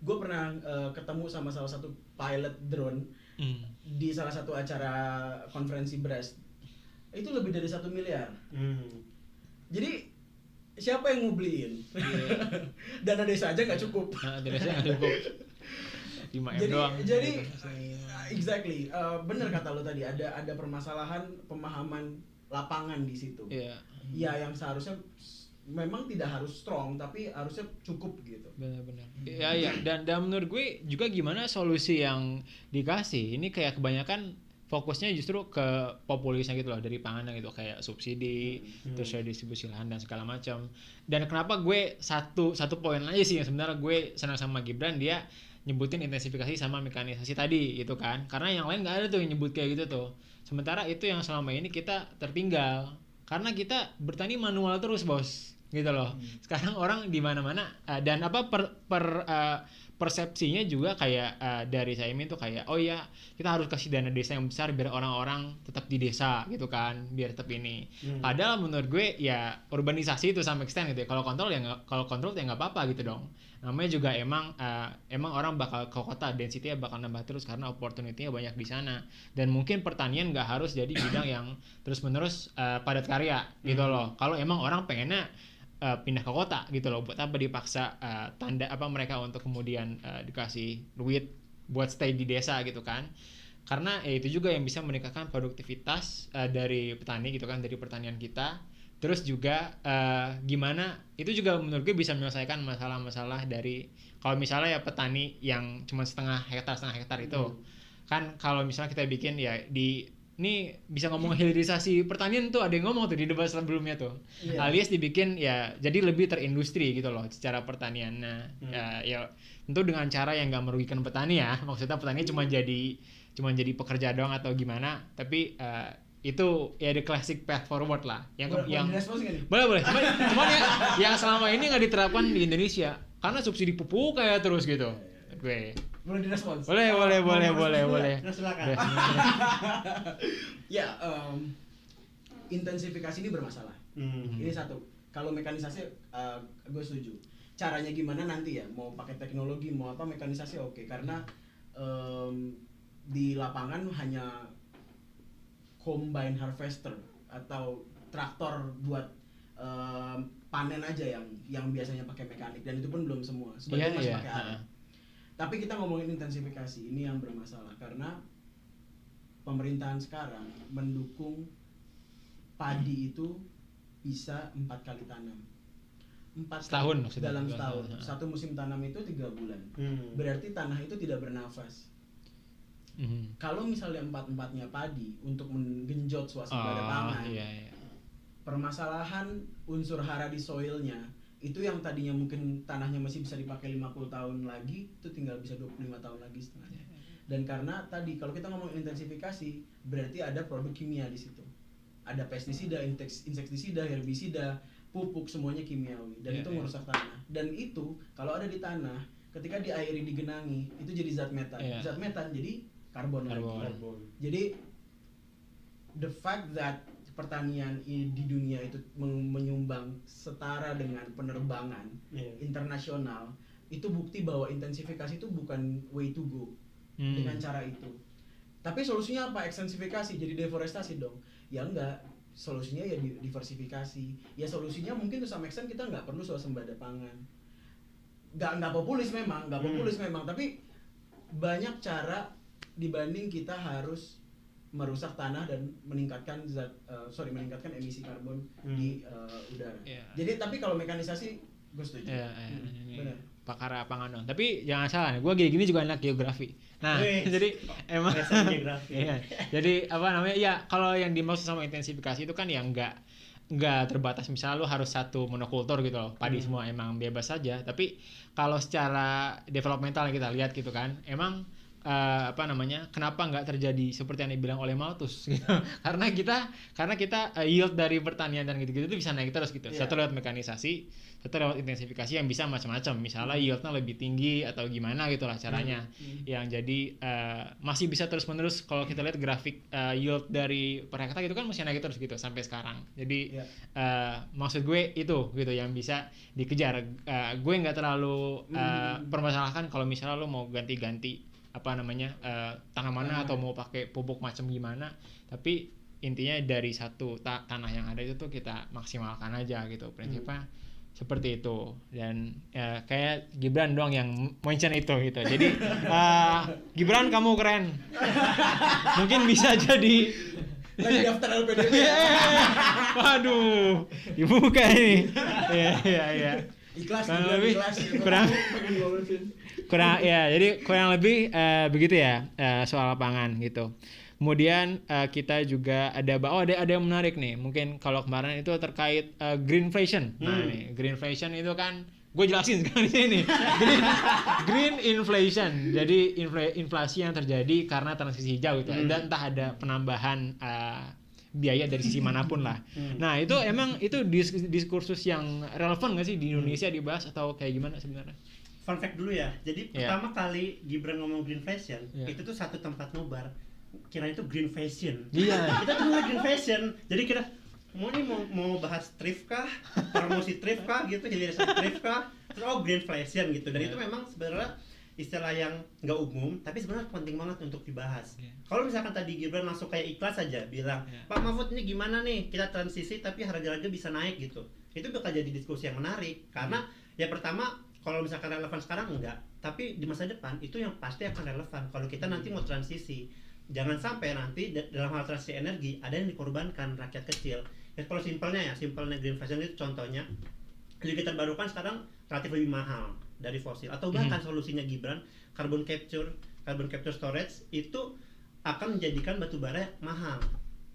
Speaker 3: gue pernah eh, ketemu sama salah satu pilot drone
Speaker 2: Hmm.
Speaker 3: di salah satu acara konferensi Brest itu lebih dari satu miliar
Speaker 1: Hmm.
Speaker 3: jadi siapa yang mau beliin dana desa aja nggak cukup
Speaker 2: Nah, saya nggak cukup. 5 M
Speaker 3: jadi
Speaker 2: doang.
Speaker 3: jadi exactly Eh, bener kata lo tadi ada ada permasalahan pemahaman lapangan di situ
Speaker 2: Iya.
Speaker 3: ya yang seharusnya memang tidak harus strong tapi harusnya cukup gitu
Speaker 2: benar-benar ya ya dan dan menurut gue juga gimana solusi yang dikasih ini kayak kebanyakan fokusnya justru ke populisnya gitu loh dari panganan gitu kayak subsidi
Speaker 1: Hmm.
Speaker 2: terus redistribusi lahan dan segala macam dan kenapa gue satu satu poin aja sih yang sebenarnya gue senang sama Gibran dia nyebutin intensifikasi sama mekanisasi tadi gitu kan. Karena yang lain nggak ada tuh yang nyebut kayak gitu tuh. Sementara itu yang selama ini kita tertinggal karena kita bertani manual terus bos. Gitu loh. Sekarang orang di mana-mana eh, dan apa per, per eh, persepsinya juga kayak eh, dari saya tuh kayak oh ya kita harus kasih dana desa yang besar biar orang-orang tetap di desa gitu kan biar tetap ini.
Speaker 1: Hmm.
Speaker 2: padahal menurut gue ya urbanisasi itu sama extent gitu ya. Kalau kontrol ya kalau kontrol ya nggak apa-apa gitu dong namanya juga emang eh, emang orang bakal ke kota density-nya bakal nambah terus karena opportunity-nya banyak di sana. Dan mungkin pertanian nggak harus jadi bidang yang terus-menerus eh, padat karya gitu
Speaker 1: Hmm.
Speaker 2: loh. Kalau emang orang pengennya eh, pindah ke kota gitu loh buat apa dipaksa eh, tanda apa mereka untuk kemudian eh, dikasih duit buat stay di desa gitu kan. Karena ya itu juga yang bisa meningkatkan produktivitas eh, dari petani gitu kan dari pertanian kita terus juga eh, gimana itu juga menurut gue bisa menyelesaikan masalah-masalah dari kalau misalnya ya petani yang cuma setengah hektar setengah hektar itu kan kalau misalnya kita bikin ya di ini bisa ngomong hilirisasi pertanian tuh ada yang ngomong tuh di debat sebelumnya tuh
Speaker 3: Iya.
Speaker 2: alias dibikin ya jadi lebih terindustri gitu loh secara pertanian nah
Speaker 1: Hmm.
Speaker 2: ya, ya tentu dengan cara yang nggak merugikan petani ya maksudnya petani cuma jadi cuma jadi pekerja doang atau gimana tapi eh, itu ya the classic path forward lah. Yang
Speaker 3: Boleh-
Speaker 2: yang
Speaker 3: boleh
Speaker 2: boleh boleh. Cuman, cuman ya yang selama ini nggak diterapkan di Indonesia. Karena subsidi pupuk kayak terus gitu. Gue
Speaker 3: boleh direspons
Speaker 2: boleh boleh boleh boleh boleh.
Speaker 1: Nah, silakan.
Speaker 2: Udah.
Speaker 3: ya em, intensifikasi ini bermasalah.
Speaker 1: Hmm.
Speaker 3: ini satu. Kalau mekanisasi eh, gue setuju. Caranya gimana nanti ya? Mau pakai teknologi mau apa mekanisasi oke. Karena em, di lapangan hanya combine harvester atau traktor buat em, panen aja yang yang biasanya pakai mekanik. Dan itu pun belum semua. Sebagian
Speaker 2: Iya,
Speaker 3: masih
Speaker 2: iya.
Speaker 3: pakai alat. Tapi kita ngomongin intensifikasi ini yang bermasalah. Karena pemerintahan sekarang mendukung padi itu bisa empat kali tanam. Empat
Speaker 2: Setahun
Speaker 3: kali
Speaker 2: maksudnya.
Speaker 3: dalam setahun. Satu musim tanam itu tiga bulan.
Speaker 1: Hmm.
Speaker 3: berarti tanah itu tidak bernafas
Speaker 2: Mhm.
Speaker 3: kalau misalnya empat empatnya padi untuk menggenjot swasembada
Speaker 2: Oh,
Speaker 3: pangan
Speaker 2: iya, iya.
Speaker 3: permasalahan unsur hara di soilnya itu yang tadinya mungkin tanahnya masih bisa dipakai 50 tahun lagi itu tinggal bisa 25 tahun lagi setengahnya dan karena tadi kalau kita ngomong intensifikasi berarti ada produk kimia di situ ada pestisida insektisida herbisida pupuk semuanya kimiawi dan
Speaker 2: Iya,
Speaker 3: itu
Speaker 2: iya.
Speaker 3: merusak tanah dan itu kalau ada di tanah ketika diairi digenangi itu jadi zat metan
Speaker 2: Iya.
Speaker 3: zat metan jadi karbon,
Speaker 2: Karbon.
Speaker 3: lagi jadi the fact that pertanian di dunia itu menyumbang setara dengan penerbangan
Speaker 1: Iya.
Speaker 3: internasional itu bukti bahwa intensifikasi itu bukan way to go
Speaker 2: Hmm.
Speaker 3: dengan cara itu. Tapi solusinya apa? Ekstensifikasi jadi deforestasi dong. Ya enggak. Solusinya ya di- diversifikasi. Ya solusinya mungkin to some extent kita nggak perlu swasembada pangan. Nggak nggak populis memang, nggak
Speaker 1: Hmm.
Speaker 3: populis memang. Tapi banyak cara dibanding kita harus merusak tanah dan meningkatkan zat eh, sorry meningkatkan emisi karbon
Speaker 1: Hmm.
Speaker 3: di eh, udara.
Speaker 2: Iya.
Speaker 3: Jadi tapi kalau mekanisasi gue setuju.
Speaker 2: Iya, iya,
Speaker 3: Hmm,
Speaker 2: ini
Speaker 3: benar.
Speaker 2: pakar pangan dong. Tapi jangan salah gue gini-gini juga anak geografi. Nah,
Speaker 1: Wih.
Speaker 2: jadi emang. Iya. Jadi apa namanya? Ya, kalau yang dimaksud sama intensifikasi itu kan yang enggak nggak terbatas misalnya lu harus satu monokultur gitu loh padi
Speaker 1: Hmm.
Speaker 2: semua emang bebas saja tapi kalau secara developmental yang kita lihat gitu kan emang eh, apa namanya kenapa nggak terjadi seperti yang dibilang oleh Malthus gitu karena kita karena kita eh, yield dari pertanian dan gitu-gitu itu bisa naik terus gitu
Speaker 3: Iya.
Speaker 2: satu lewat mekanisasi satu lewat intensifikasi yang bisa macam-macam misalnya yieldnya lebih tinggi atau gimana gitulah caranya
Speaker 3: Hmm.
Speaker 2: yang jadi eh, masih bisa terus menerus kalau kita lihat grafik eh, yield dari per hektar itu kan masih naik terus gitu sampai sekarang jadi
Speaker 3: Iya.
Speaker 2: eh, maksud gue itu gitu yang bisa dikejar Eh, gue nggak terlalu
Speaker 3: Hmm.
Speaker 2: permasalahkan kalau misalnya lo mau ganti-ganti apa namanya eh, tanamannya
Speaker 3: Tanaman.
Speaker 2: atau mau pakai pupuk macam gimana tapi intinya dari satu ta- tanah yang ada itu tuh kita maksimalkan aja gitu prinsipnya seperti itu dan ya, kayak Gibran doang yang mention itu gitu jadi eh, Gibran kamu keren mungkin bisa jadi
Speaker 3: Lagi daftar LPDP.
Speaker 2: Iya. waduh dibuka ini ya ya ya
Speaker 3: Ikhlas,
Speaker 2: Kurang lebih-
Speaker 3: ikhlas.
Speaker 2: kurang-. Kurang ya jadi kurang lebih eh, begitu ya eh, soal pangan gitu. Kemudian eh, kita juga ada oh ada ada yang menarik nih. Mungkin kalau kemarin itu terkait eh, greenflation. Nah
Speaker 1: Hmm.
Speaker 2: nih greenflation itu kan gue jelasin sekarang di sini. Green, green inflation. Jadi infla- inflasi yang terjadi karena transisi hijau gitu.
Speaker 1: Hmm.
Speaker 2: dan entah ada penambahan eh, biaya dari sisi mana pun lah.
Speaker 1: Hmm.
Speaker 2: nah itu emang itu dis- diskursus yang relevan gak sih di Indonesia dibahas atau kayak gimana sebenarnya
Speaker 1: Fun fact dulu ya. Jadi
Speaker 2: Iya.
Speaker 1: pertama kali Gibran ngomong green fashion,
Speaker 2: Iya.
Speaker 1: itu tuh satu tempat nobar. Kira itu green fashion.
Speaker 2: Iya.
Speaker 1: kita tuh green fashion. Jadi kita mau nih mau, mau bahas thrift kah? Promosi thrift kah gitu, jadi ada thrift kah? Terus oh green fashion gitu. Dan
Speaker 2: Iya.
Speaker 1: itu memang sebenarnya istilah yang nggak umum, tapi sebenarnya penting banget untuk dibahas.
Speaker 2: Iya.
Speaker 1: Kalau misalkan tadi Gibran langsung kayak ikhlas aja bilang,
Speaker 2: Iya.
Speaker 1: Pak Mahfud ini gimana nih kita transisi tapi harga-harga bisa naik gitu. Itu bakal jadi diskusi yang menarik karena ya pertama kalau misalkan relevan sekarang enggak, tapi di masa depan itu yang pasti akan relevan kalau kita nanti mau transisi. Jangan sampai nanti da- dalam hal transisi energi ada yang dikorbankan rakyat kecil. Ya kalau simpelnya ya, simpelnya green fashion itu contohnya energi terbarukan sekarang relatif lebih mahal dari fosil atau bahkan solusinya Gibran carbon capture, carbon capture storage itu akan menjadikan batu bara mahal.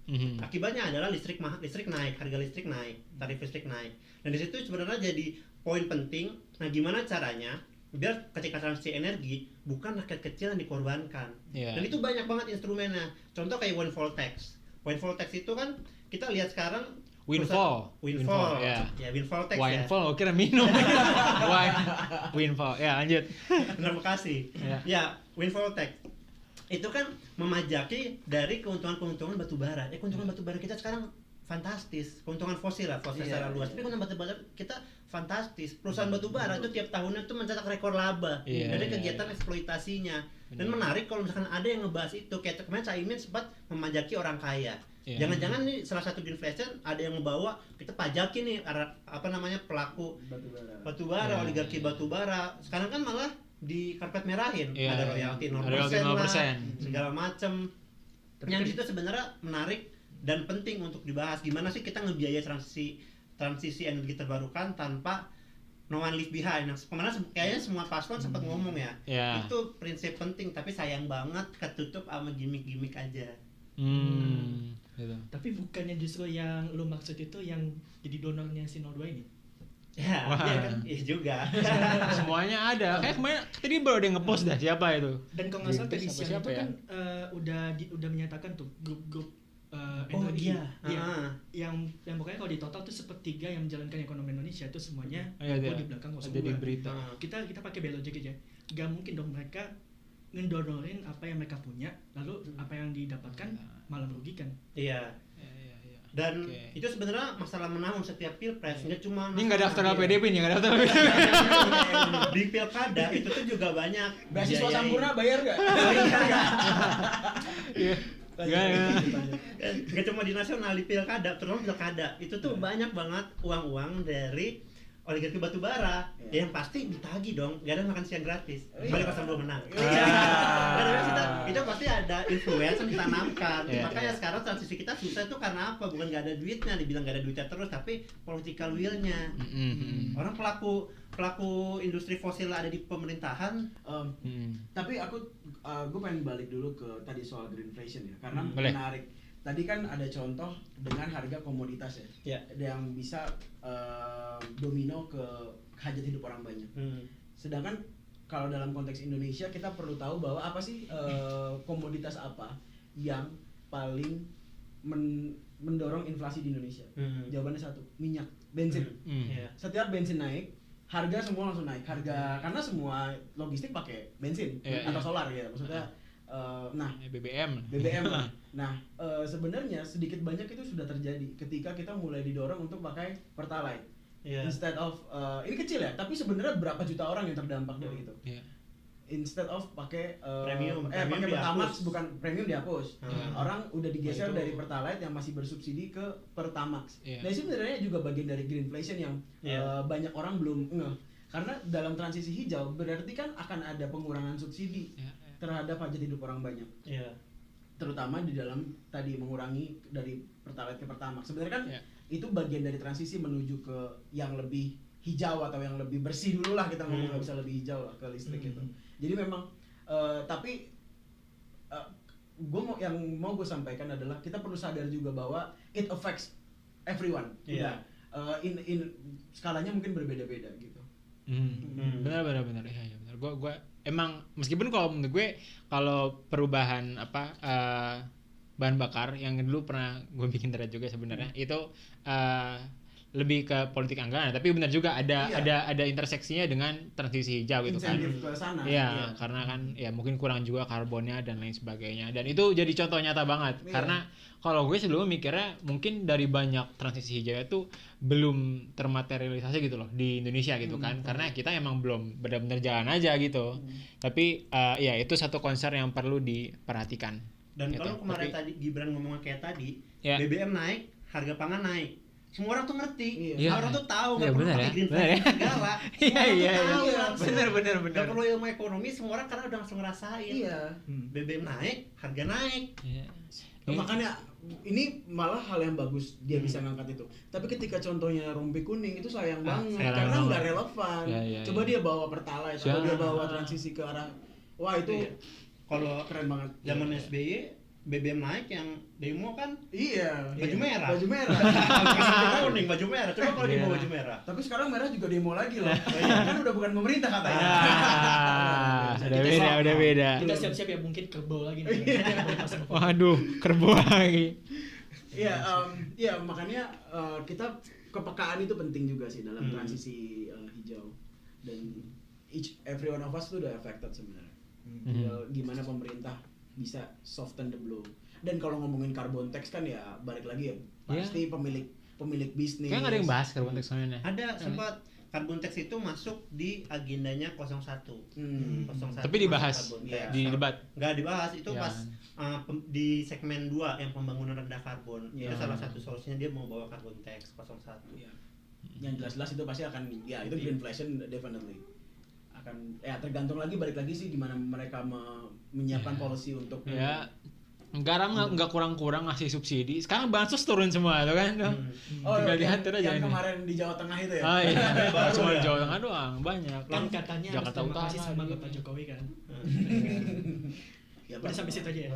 Speaker 2: Mhm.
Speaker 1: Akibatnya adalah listrik mahal, listrik naik, harga listrik naik, tarif listrik naik. Dan di situ sebenarnya jadi poin penting. Nah, gimana caranya biar ketika transisi energi bukan rakyat kecil yang dikorbankan.
Speaker 2: Iya.
Speaker 1: Dan itu banyak banget instrumennya. Contoh kayak windfall tax. Windfall tax itu kan kita lihat sekarang
Speaker 2: Windfall.
Speaker 1: Windfall,
Speaker 2: ya.
Speaker 1: ya windfall tax
Speaker 2: Windfall, gue kira minum. Wine, windfall. Ya, lanjut.
Speaker 1: ya. Terima kasih.
Speaker 2: Ya.
Speaker 1: Ya, windfall tax itu kan memajaki dari keuntungan-keuntungan batu bara. Ya keuntungan batu bara kita sekarang fantastis. Keuntungan fosil lah, fosil
Speaker 3: Iya,
Speaker 1: secara luas.
Speaker 3: iya.
Speaker 1: Tapi keuntungan batu bara kita fantastis. Perusahaan batu bara itu tiap tahunnya itu mencetak rekor laba
Speaker 2: Iya,
Speaker 1: dari kegiatan
Speaker 2: iya.
Speaker 1: eksploitasinya. Dan menarik kalau misalkan ada yang ngebahas itu. Kayak kemarin Caimin sempat memajaki orang kaya.
Speaker 2: Iya.
Speaker 1: Jangan-jangan nih salah satu green fashion ada yang ngebawa kita pajakin nih ara- apa namanya pelaku
Speaker 3: Batu bara.
Speaker 1: batu bara,
Speaker 2: Iya,
Speaker 1: oligarki
Speaker 2: iya.
Speaker 1: batu bara. Sekarang kan malah di karpet merahin,
Speaker 2: Iya,
Speaker 1: ada royalti 0%,
Speaker 2: Ada royalti
Speaker 1: lah,
Speaker 2: 0%.
Speaker 1: segala macem.
Speaker 4: Tapi
Speaker 1: Yang
Speaker 4: kan-
Speaker 1: di situ sebenarnya menarik dan penting untuk dibahas. Gimana sih kita ngebiayai transisi transisi energi terbarukan tanpa no one leave behind. Nah, kemarin se- kayaknya semua paslon sempat ngomong ya.
Speaker 2: Ya.
Speaker 1: Itu prinsip penting, tapi sayang banget ketutup sama gimmick-gimmick aja.
Speaker 2: Hmm. Gitu.
Speaker 4: Tapi bukannya justru yang lu maksud itu yang jadi donornya si 02 ini?
Speaker 1: Ya,
Speaker 2: Wah.
Speaker 1: iya kan? Iya juga.
Speaker 2: Semuanya ada. Kayak kemarin tadi baru ada yang ngepost dah siapa itu.
Speaker 4: Dan kalau nggak salah tadi
Speaker 2: Greenpeace apa
Speaker 4: siang
Speaker 2: siapa
Speaker 4: itu
Speaker 2: ya?
Speaker 4: kan eh, udah di- udah menyatakan tuh grup-grup eh,
Speaker 1: Oh
Speaker 4: energi
Speaker 1: iya.
Speaker 4: Iya.
Speaker 1: Ah.
Speaker 4: yang yang pokoknya kalau di total tuh sepertiga yang menjalankan ekonomi Indonesia itu semuanya
Speaker 2: Iya,
Speaker 4: ngumpul
Speaker 2: iya.
Speaker 4: di belakang 02.
Speaker 2: Ada di berita.
Speaker 1: Ah.
Speaker 4: kita kita pakai biologi aja nggak mungkin dong mereka ngedonorin apa yang mereka punya lalu apa yang didapatkan malah merugikan
Speaker 1: Iya.
Speaker 2: Ya, ya, ya.
Speaker 1: Dan
Speaker 2: Oke.
Speaker 1: itu sebenarnya masalah menang setiap pilpres, nggak cuma
Speaker 2: Ini nggak daftar LPDP nih, nggak daftar LPDP.
Speaker 1: di pilkada itu tuh juga banyak
Speaker 3: Beasiswa
Speaker 1: biayai.
Speaker 3: Sampurna bayar nggak?
Speaker 2: Iya. Nggak, nggak.
Speaker 1: Nggak cuma di nasional di pilkada, terutama pilkada. Itu tuh banyak banget uang-uang dari oligarki batu bara
Speaker 3: Iya.
Speaker 1: yang pasti ditagi dong, nggak ada makan siang gratis.
Speaker 3: Iya.
Speaker 1: Kecuali pas belum menang.
Speaker 3: Iya.
Speaker 1: Karena kita, kita pasti ada influence yang ditanamkan.
Speaker 2: Iya,
Speaker 1: Makanya
Speaker 2: iya.
Speaker 1: sekarang transisi kita susah itu karena apa? Bukan nggak ada duitnya, dibilang nggak ada duitnya terus, tapi political will-nya.
Speaker 2: Mm-mm.
Speaker 1: Orang pelaku pelaku industri fosil ada di pemerintahan
Speaker 3: Em,
Speaker 2: Mm.
Speaker 3: tapi aku gue pengen balik dulu ke tadi soal greenflation ya karena
Speaker 1: Hmm,
Speaker 2: boleh.
Speaker 3: Tadi kan ada contoh dengan harga komoditas ya
Speaker 1: Ya.
Speaker 3: yang bisa em, domino ke hajat hidup orang banyak
Speaker 1: Hmm.
Speaker 3: sedangkan kalau dalam konteks Indonesia kita perlu tahu bahwa apa sih eh, komoditas apa yang paling men- mendorong inflasi di Indonesia?
Speaker 1: Hmm.
Speaker 3: Jawabannya satu, minyak, bensin.
Speaker 2: Hmm.
Speaker 1: Iya.
Speaker 3: Setiap bensin naik, harga semua langsung naik. Harga karena semua logistik pakai bensin
Speaker 2: Iya,
Speaker 3: atau
Speaker 2: iya.
Speaker 3: solar ya. Maksudnya eh, nah
Speaker 2: BBM
Speaker 3: BBM lah. Nah, eh, sebenarnya sedikit banyak itu sudah terjadi ketika kita mulai didorong untuk pakai pertalite.
Speaker 1: Iya.
Speaker 3: Instead of eh, ini kecil ya, tapi sebenarnya berapa juta orang yang terdampak dari itu.
Speaker 2: Iya.
Speaker 3: Instead of pakai eh,
Speaker 1: Premium,
Speaker 3: eh pakai Pertamax bukan premium dihapus.
Speaker 1: Hmm.
Speaker 3: Orang udah digeser
Speaker 1: Nah,
Speaker 3: dari pertalite yang masih bersubsidi ke Pertamax.
Speaker 2: Iya.
Speaker 3: Nah, sebenarnya juga bagian dari greenflation yang
Speaker 1: Iya.
Speaker 3: eh, banyak orang belum ngeh. Karena dalam transisi hijau berarti kan akan ada pengurangan subsidi
Speaker 2: Iya,
Speaker 3: terhadap hajat hidup orang banyak
Speaker 1: Iya.
Speaker 3: terutama di dalam tadi mengurangi dari pertalite ke pertamax sebenarnya kan
Speaker 2: Iya.
Speaker 3: itu bagian dari transisi menuju ke yang lebih hijau atau yang lebih bersih dulu lah kita ngomong
Speaker 1: Hmm.
Speaker 3: nggak bisa lebih hijau lah ke listrik
Speaker 4: Hmm.
Speaker 3: itu jadi memang eh, tapi gue mau yang mau gue sampaikan adalah kita perlu sadar juga bahwa it affects everyone
Speaker 1: Iya.
Speaker 3: Udah. Eh, in in skalanya mungkin berbeda-beda gitu
Speaker 2: Hmm.
Speaker 1: Hmm.
Speaker 2: Benar benar benar. Iya iya benar. Gua gua emang meskipun kalau menurut gue kalau perubahan apa eh, bahan bakar yang dulu pernah gue bikin thread juga sebenarnya itu eh, lebih ke politik anggaran tapi benar juga ada
Speaker 3: Iya.
Speaker 2: ada ada interseksinya dengan transisi hijau gitu kan.
Speaker 3: ke sana
Speaker 2: Iya,
Speaker 3: Iya.
Speaker 2: karena kan ya mungkin kurang juga karbonnya dan lain sebagainya. Dan itu jadi contoh nyata banget.
Speaker 3: Iya.
Speaker 2: Karena kalau gue sebelumnya mikirnya mungkin dari banyak transisi hijau itu belum termaterialisasi gitu loh di Indonesia gitu kan. Karena kita emang belum benar-benar jalan aja gitu. Tapi eh, ya itu satu concern yang perlu diperhatikan.
Speaker 1: Dan
Speaker 2: Gitu.
Speaker 1: kalau kemarin
Speaker 2: Tapi-
Speaker 1: tadi Gibran ngomong kayak tadi,
Speaker 2: Ya.
Speaker 1: BBM naik, harga pangan naik. Semua orang tuh ngerti,
Speaker 3: Iya.
Speaker 1: Orang tuh tahu, nggak
Speaker 2: Iya,
Speaker 1: perlu
Speaker 2: benar
Speaker 1: pakai
Speaker 2: ya,
Speaker 1: green
Speaker 2: ya.
Speaker 1: flag segala.
Speaker 2: Iya iya
Speaker 1: tahu
Speaker 2: iya. Benar benar benar.
Speaker 1: Nggak perlu ilmu ekonomi, semua orang karena udah langsung ngerasain.
Speaker 3: iya
Speaker 4: Hmm.
Speaker 1: BBM naik, harga naik.
Speaker 2: Iya.
Speaker 3: Nah, makanya ini malah hal yang bagus dia bisa ngangkat itu. Tapi ketika contohnya rompi kuning itu sayang
Speaker 2: Ah,
Speaker 3: banget
Speaker 2: sayang
Speaker 3: karena nggak relevan.
Speaker 2: Ya, ya,
Speaker 3: Coba
Speaker 2: ya.
Speaker 3: dia bawa pertalite
Speaker 2: Ya.
Speaker 3: dia bawa transisi ke arah wah itu
Speaker 1: Iya. Kalau
Speaker 3: keren banget.
Speaker 1: zaman
Speaker 3: Iya.
Speaker 1: SBY, BBM naik yang demo kan
Speaker 3: Iya.
Speaker 1: Baju merah.
Speaker 3: Baju merah.
Speaker 1: Baju kuning, baju merah. Coba kalau di
Speaker 2: Iya.
Speaker 1: baju merah.
Speaker 3: Tapi sekarang merah juga demo lagi loh. kan udah bukan pemerintah katanya.
Speaker 2: Ah,
Speaker 3: Bisa
Speaker 2: udah
Speaker 3: kita
Speaker 2: beda, udah beda.
Speaker 4: Kita siap-siap ya mungkin kerbau lagi nih.
Speaker 2: Waduh, kerbau lagi.
Speaker 3: Iya, em, iya makanya eh, kita kepekaan itu penting juga sih dalam
Speaker 1: Hmm.
Speaker 3: transisi eh, hijau dan each every one of us tuh udah affected sebenarnya.
Speaker 4: Hmm.
Speaker 3: Tinggal gimana pemerintah bisa soften the blow. Dan kalau ngomongin carbon tax kan ya balik lagi ya pasti pemilik pemilik bisnis.
Speaker 2: Nggak ada yang bahas karbon tax soalnya.
Speaker 1: Ada sempat carbon tax itu masuk di agendanya 01.
Speaker 3: Hmm.
Speaker 1: 01
Speaker 2: Tapi dibahas
Speaker 1: carbon
Speaker 3: Iya.
Speaker 1: tax.
Speaker 2: di debat.
Speaker 1: nggak dibahas itu
Speaker 2: Ya.
Speaker 1: pas uh, pem- di segmen 2 yang pembangunan rendah karbon
Speaker 3: Ya.
Speaker 1: itu salah satu solusinya dia mau bawa carbon tax 01
Speaker 3: Iya. Yang jelas-jelas itu pasti akan ya itu
Speaker 1: Iya.
Speaker 3: greenflation definitely akan ya tergantung lagi balik lagi sih gimana mereka me- menyiapkan
Speaker 2: Ya.
Speaker 3: policy untuk
Speaker 2: Ya, Garam nggak nggak kurang-kurang ngasih subsidi. Sekarang bansos turun semua tuh kan. tuh.
Speaker 1: Hmm.
Speaker 3: Oh,
Speaker 2: Tinggal
Speaker 3: yang,
Speaker 2: diatur aja
Speaker 3: yang
Speaker 2: ini.
Speaker 3: kemarin di Jawa Tengah itu ya.
Speaker 2: Ah iya,
Speaker 1: Baru
Speaker 2: cuma
Speaker 1: ya.
Speaker 2: Jawa Tengah doang, banyak.
Speaker 4: Kan katanya harus
Speaker 2: Jakarta
Speaker 4: terima
Speaker 2: Utara.
Speaker 4: kasih sama. Bapak Jokowi kan.
Speaker 3: Ya,
Speaker 4: Udah sampai situ aja ya.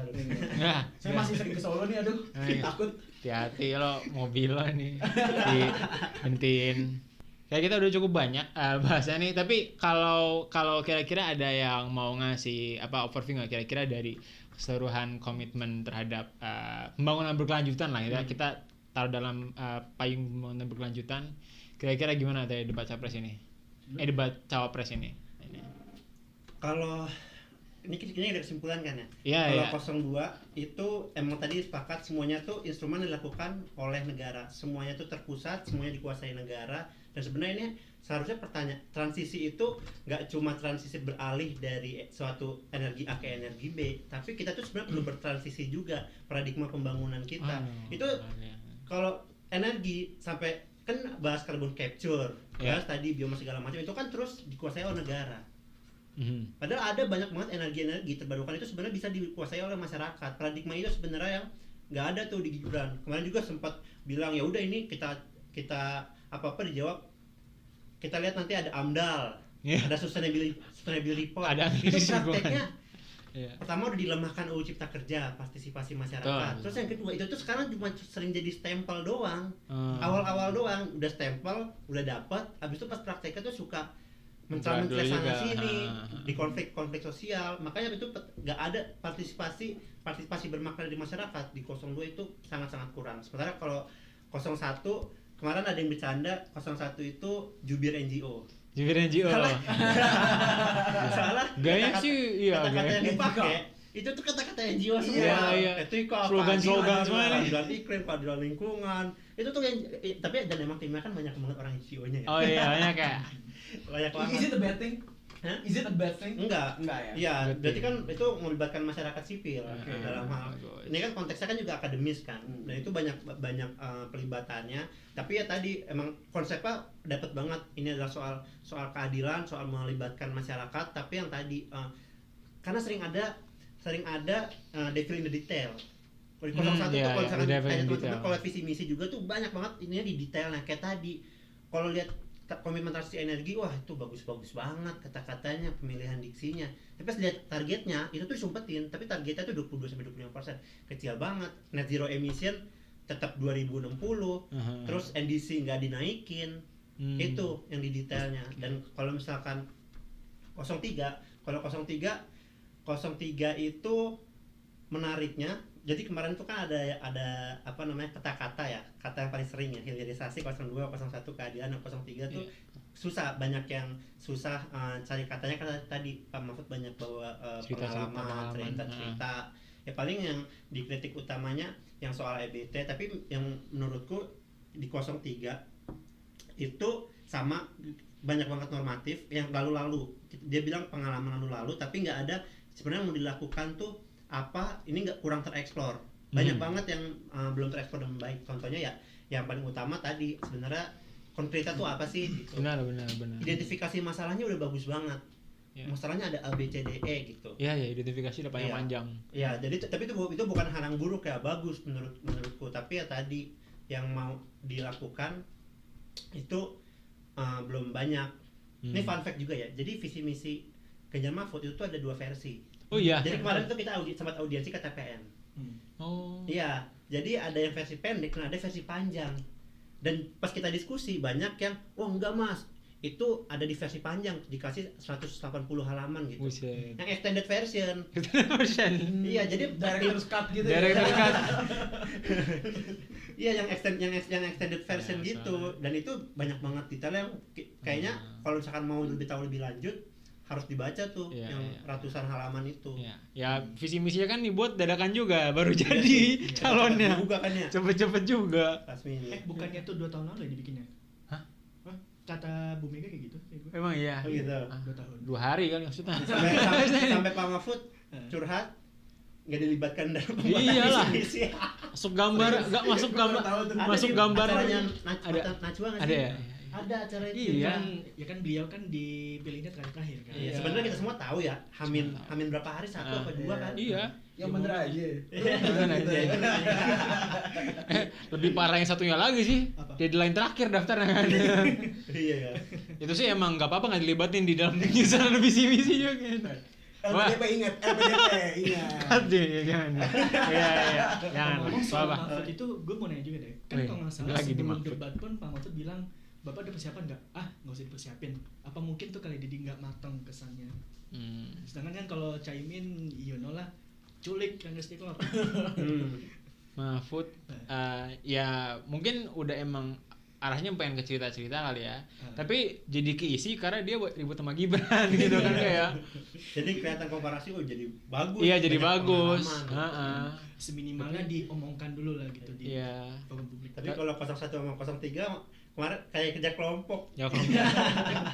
Speaker 2: Ya,
Speaker 3: Saya masih sering ke Solo nih, aduh,
Speaker 2: Eh.
Speaker 3: takut.
Speaker 2: hati-hati lo mobil lo nih dihentiin. Kayak kita udah cukup banyak eh, bahasanya nih, tapi kalau kalau kira-kira ada yang mau ngasih apa overview nggak kira-kira dari keseluruhan komitmen terhadap eh, pembangunan berkelanjutan lah ya. Kita taruh dalam eh, payung pembangunan berkelanjutan. Kira-kira gimana dari debat capres ini? Eh debat cawapres ini. Ini.
Speaker 1: kalau ini ini ada kesimpulan kan ya
Speaker 2: Iya,
Speaker 1: kalau
Speaker 2: iya.
Speaker 1: 02 itu emang tadi sepakat semuanya tuh instrumen dilakukan oleh negara semuanya tuh terpusat semuanya dikuasai negara dan sebenarnya ini seharusnya pertanyaan transisi itu nggak cuma transisi beralih dari suatu energi A ke energi B tapi kita tuh sebenarnya perlu bertransisi juga paradigma pembangunan kita
Speaker 2: Aduh,
Speaker 1: itu
Speaker 2: iya.
Speaker 1: kalau energi sampai kan bahas carbon capture
Speaker 2: Ya.
Speaker 1: bahas tadi bioma segala macam itu kan terus dikuasai oleh negara
Speaker 2: Mhm.
Speaker 1: Padahal ada banyak banget energi-energi terbarukan itu sebenarnya bisa dikuasai oleh masyarakat. Paradigma itu sebenarnya yang nggak ada tuh di Gibran. Kemarin juga sempat bilang ya udah ini kita kita apa apa dijawab. Kita lihat nanti ada AMDAL,
Speaker 2: Iya.
Speaker 1: ada sustainability sustainability report.
Speaker 2: Ada
Speaker 1: itu prakteknya
Speaker 2: Iya.
Speaker 1: pertama udah dilemahkan UU Cipta Kerja, partisipasi masyarakat.
Speaker 2: Betul.
Speaker 1: Terus yang kedua itu tuh sekarang cuma sering jadi stempel doang
Speaker 2: Hmm.
Speaker 1: awal-awal doang udah stempel udah dapat habis itu pas prakteknya tuh suka
Speaker 2: Beradu
Speaker 1: sana sini
Speaker 2: Ah.
Speaker 1: di konflik-konflik sosial makanya itu nggak ada partisipasi partisipasi bermakna di masyarakat di 02 itu sangat-sangat kurang sementara kalau 01 kemarin ada yang bercanda 01 itu jubir NGO
Speaker 2: Jubir NGO.
Speaker 1: Salah. salah
Speaker 2: Gaya
Speaker 1: kata-kata-
Speaker 2: sih iya
Speaker 1: kata-kata yang dipakai itu tuh kata-kata NGO semua
Speaker 2: Iya, iya.
Speaker 1: etika
Speaker 2: Slogan-slogan
Speaker 1: keadilan,
Speaker 2: semua nih.
Speaker 1: keadilan iklim keadilan lingkungan itu tuh yang eh, tapi dan emang timnya kan banyak banget orang NGO-nya ya
Speaker 2: Oh iya, banyak kayak
Speaker 1: banyak banget
Speaker 3: Is it a bad thing?
Speaker 1: Hah?
Speaker 3: Is it a bad thing?
Speaker 1: enggak
Speaker 3: Enggak ya.
Speaker 1: Iya, berarti kan itu melibatkan masyarakat sipil
Speaker 3: Oke.
Speaker 1: dalam hal
Speaker 2: Bagus.
Speaker 1: ini kan konteksnya kan juga akademis kan,
Speaker 3: Hmm.
Speaker 1: dan itu banyak banyak eh, pelibatannya. Tapi ya tadi emang konsepnya dapat banget. Ini adalah soal soal keadilan, soal melibatkan masyarakat. Tapi yang tadi eh, karena sering ada sering ada uh, devil in the detail. Kalau di
Speaker 2: Hmm,
Speaker 1: 01 tuh
Speaker 2: iya,
Speaker 1: kalau
Speaker 2: iya,
Speaker 1: misalkan tanya teman-teman
Speaker 2: detail.
Speaker 1: kalau visi misi juga tuh banyak banget ininya di detailnya kayak tadi. Kalau lihat komitmen transisi energi wah itu bagus-bagus banget kata-katanya pemilihan diksinya. Tapi pas lihat targetnya itu tuh disumpetin tapi targetnya tuh 22 sampai 25 persen. Kecil banget. Net zero emission tetap 2060
Speaker 2: Aha.
Speaker 1: terus NDC nggak dinaikin.
Speaker 2: Hmm.
Speaker 1: itu yang di detailnya. Dan kalau misalkan 03 kalau 03 03 itu menariknya jadi kemarin tuh kan ada ada apa namanya kata-kata ya kata yang paling sering ya hilirisasi 02 01 keadilan dan 03 tuh susah banyak yang susah eh, cari katanya karena tadi Pak Mahfud banyak bawa eh,
Speaker 2: Cerita-cerita
Speaker 1: pengalaman
Speaker 2: pengalaman,
Speaker 1: cerita-cerita. ya paling yang dikritik utamanya yang soal EBT tapi yang menurutku di 03 itu sama banyak banget normatif yang lalu-lalu. Dia bilang pengalaman lalu-lalu tapi nggak ada sebenarnya mau dilakukan tuh apa ini nggak kurang tereksplor banyak
Speaker 2: Hmm.
Speaker 1: banget yang uh, belum tereksplor dengan baik contohnya ya yang paling utama tadi sebenarnya konkretnya tuh apa sih gitu.
Speaker 2: benar benar benar
Speaker 1: identifikasi masalahnya udah bagus banget
Speaker 2: Ya.
Speaker 1: masalahnya ada A B C D E gitu
Speaker 2: Iya ya identifikasi udah panjang
Speaker 1: Iya.
Speaker 2: panjang
Speaker 1: ya jadi t- tapi itu itu bukan hal yang buruk ya bagus menurut menurutku tapi ya tadi yang mau dilakukan itu uh, belum banyak
Speaker 2: Hmm.
Speaker 1: ini fun fact juga ya jadi visi misi Ganjar Mahfud itu ada dua versi
Speaker 2: oh iya
Speaker 1: jadi kemarin itu kita audi, sempat audiensi ke TPN
Speaker 4: Hmm.
Speaker 2: oh
Speaker 1: Iya, jadi ada yang versi pendek, dan ada versi panjang. Dan pas kita diskusi banyak yang, wah enggak mas, itu ada di versi panjang dikasih 180 halaman gitu.
Speaker 2: buset
Speaker 1: Yang extended version.
Speaker 2: persen
Speaker 1: Iya, jadi
Speaker 3: Director's cut gitu ya.
Speaker 2: Director's cut.
Speaker 1: Iya, yang extend yang yang extended version
Speaker 2: Ya,
Speaker 1: gitu.
Speaker 2: soalnya.
Speaker 1: Dan itu banyak banget detail yang kayaknya
Speaker 2: Hmm.
Speaker 1: kalau misalkan mau lebih tahu lebih lanjut harus dibaca tuh
Speaker 2: Iya,
Speaker 1: yang
Speaker 2: iya.
Speaker 1: ratusan halaman itu.
Speaker 2: ya ya visi misinya kan dibuat dadakan juga baru jadi calonnya
Speaker 1: Juga kan ya.
Speaker 2: cepet-cepet juga
Speaker 1: Last minute.
Speaker 4: Eh bukannya tuh dua tahun lalu ya dibikinnya?
Speaker 2: Hah?
Speaker 4: Hah? Kata Bu Mega kayak gitu? kayak gua.
Speaker 2: emang iya
Speaker 1: Oh gitu.
Speaker 2: Ah,
Speaker 4: Dua tahun.
Speaker 2: dua hari kan maksudnya
Speaker 1: sampai, sampai, sampai Pak Mahfud curhat nggak dilibatkan dalam
Speaker 2: Iyalah.
Speaker 1: visi
Speaker 2: masuk gambar nggak masuk gambar masuk gambar ada
Speaker 1: Najwa nggak
Speaker 2: ada
Speaker 1: sih?
Speaker 2: ya
Speaker 1: ada acara itu
Speaker 2: Iya.
Speaker 4: Kan, ya kan beliau kan dipilihnya terakhir-terakhir kan.
Speaker 1: Iya,
Speaker 2: Iya.
Speaker 1: sebenarnya kita semua tahu ya Hamin
Speaker 2: tahu.
Speaker 1: Hamin berapa hari satu
Speaker 2: Ah,
Speaker 1: apa dua
Speaker 3: iya.
Speaker 1: kan
Speaker 2: iya
Speaker 3: Yang bener aja.
Speaker 2: Bener aja.
Speaker 1: Iya,
Speaker 2: eh, lebih parah yang satunya lagi sih
Speaker 4: Apa?
Speaker 2: deadline terakhir daftarnya kan
Speaker 1: iya ya
Speaker 2: itu sih emang nggak apa-apa nggak dilibatin di dalam penyusunan visi misi juga Wah.
Speaker 3: LPDP ingat, LPDP ingat.
Speaker 2: Aduh, ya, jangan iya iya jangan
Speaker 4: soal
Speaker 2: apa
Speaker 4: Mahfud itu, gue mau nanya juga deh. Kan kalau nggak salah sebelum debat pun Pak Mahfud bilang, Bapak ada persiapan nggak? Ah, nggak usah dipersiapin. Apa mungkin tuh kali Didi nggak matang kesannya?
Speaker 2: hmm.
Speaker 4: Sedangkan kan kalau Caimin, you know lah, culik kan nggak keluar.
Speaker 1: hmm.
Speaker 2: Mahfud eh, ya mungkin udah emang arahnya pengen ke cerita-cerita kali ya
Speaker 4: Ah.
Speaker 2: tapi jadi keisi karena dia buat ribut sama Gibran gitu kan kayak
Speaker 1: jadi kelihatan komparasi oh jadi bagus
Speaker 2: iya jadi bagus. Heeh.
Speaker 4: Seminimalnya diomongkan dulu lah gitu di
Speaker 2: iya
Speaker 4: forum publik.
Speaker 1: tapi kalau 01 sama 03 kemarin kayak kerja kelompok.
Speaker 2: Ya kalau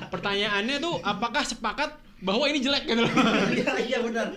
Speaker 2: pertanyaannya tuh apakah sepakat bahwa ini jelek gitu loh?
Speaker 1: Iya iya benar.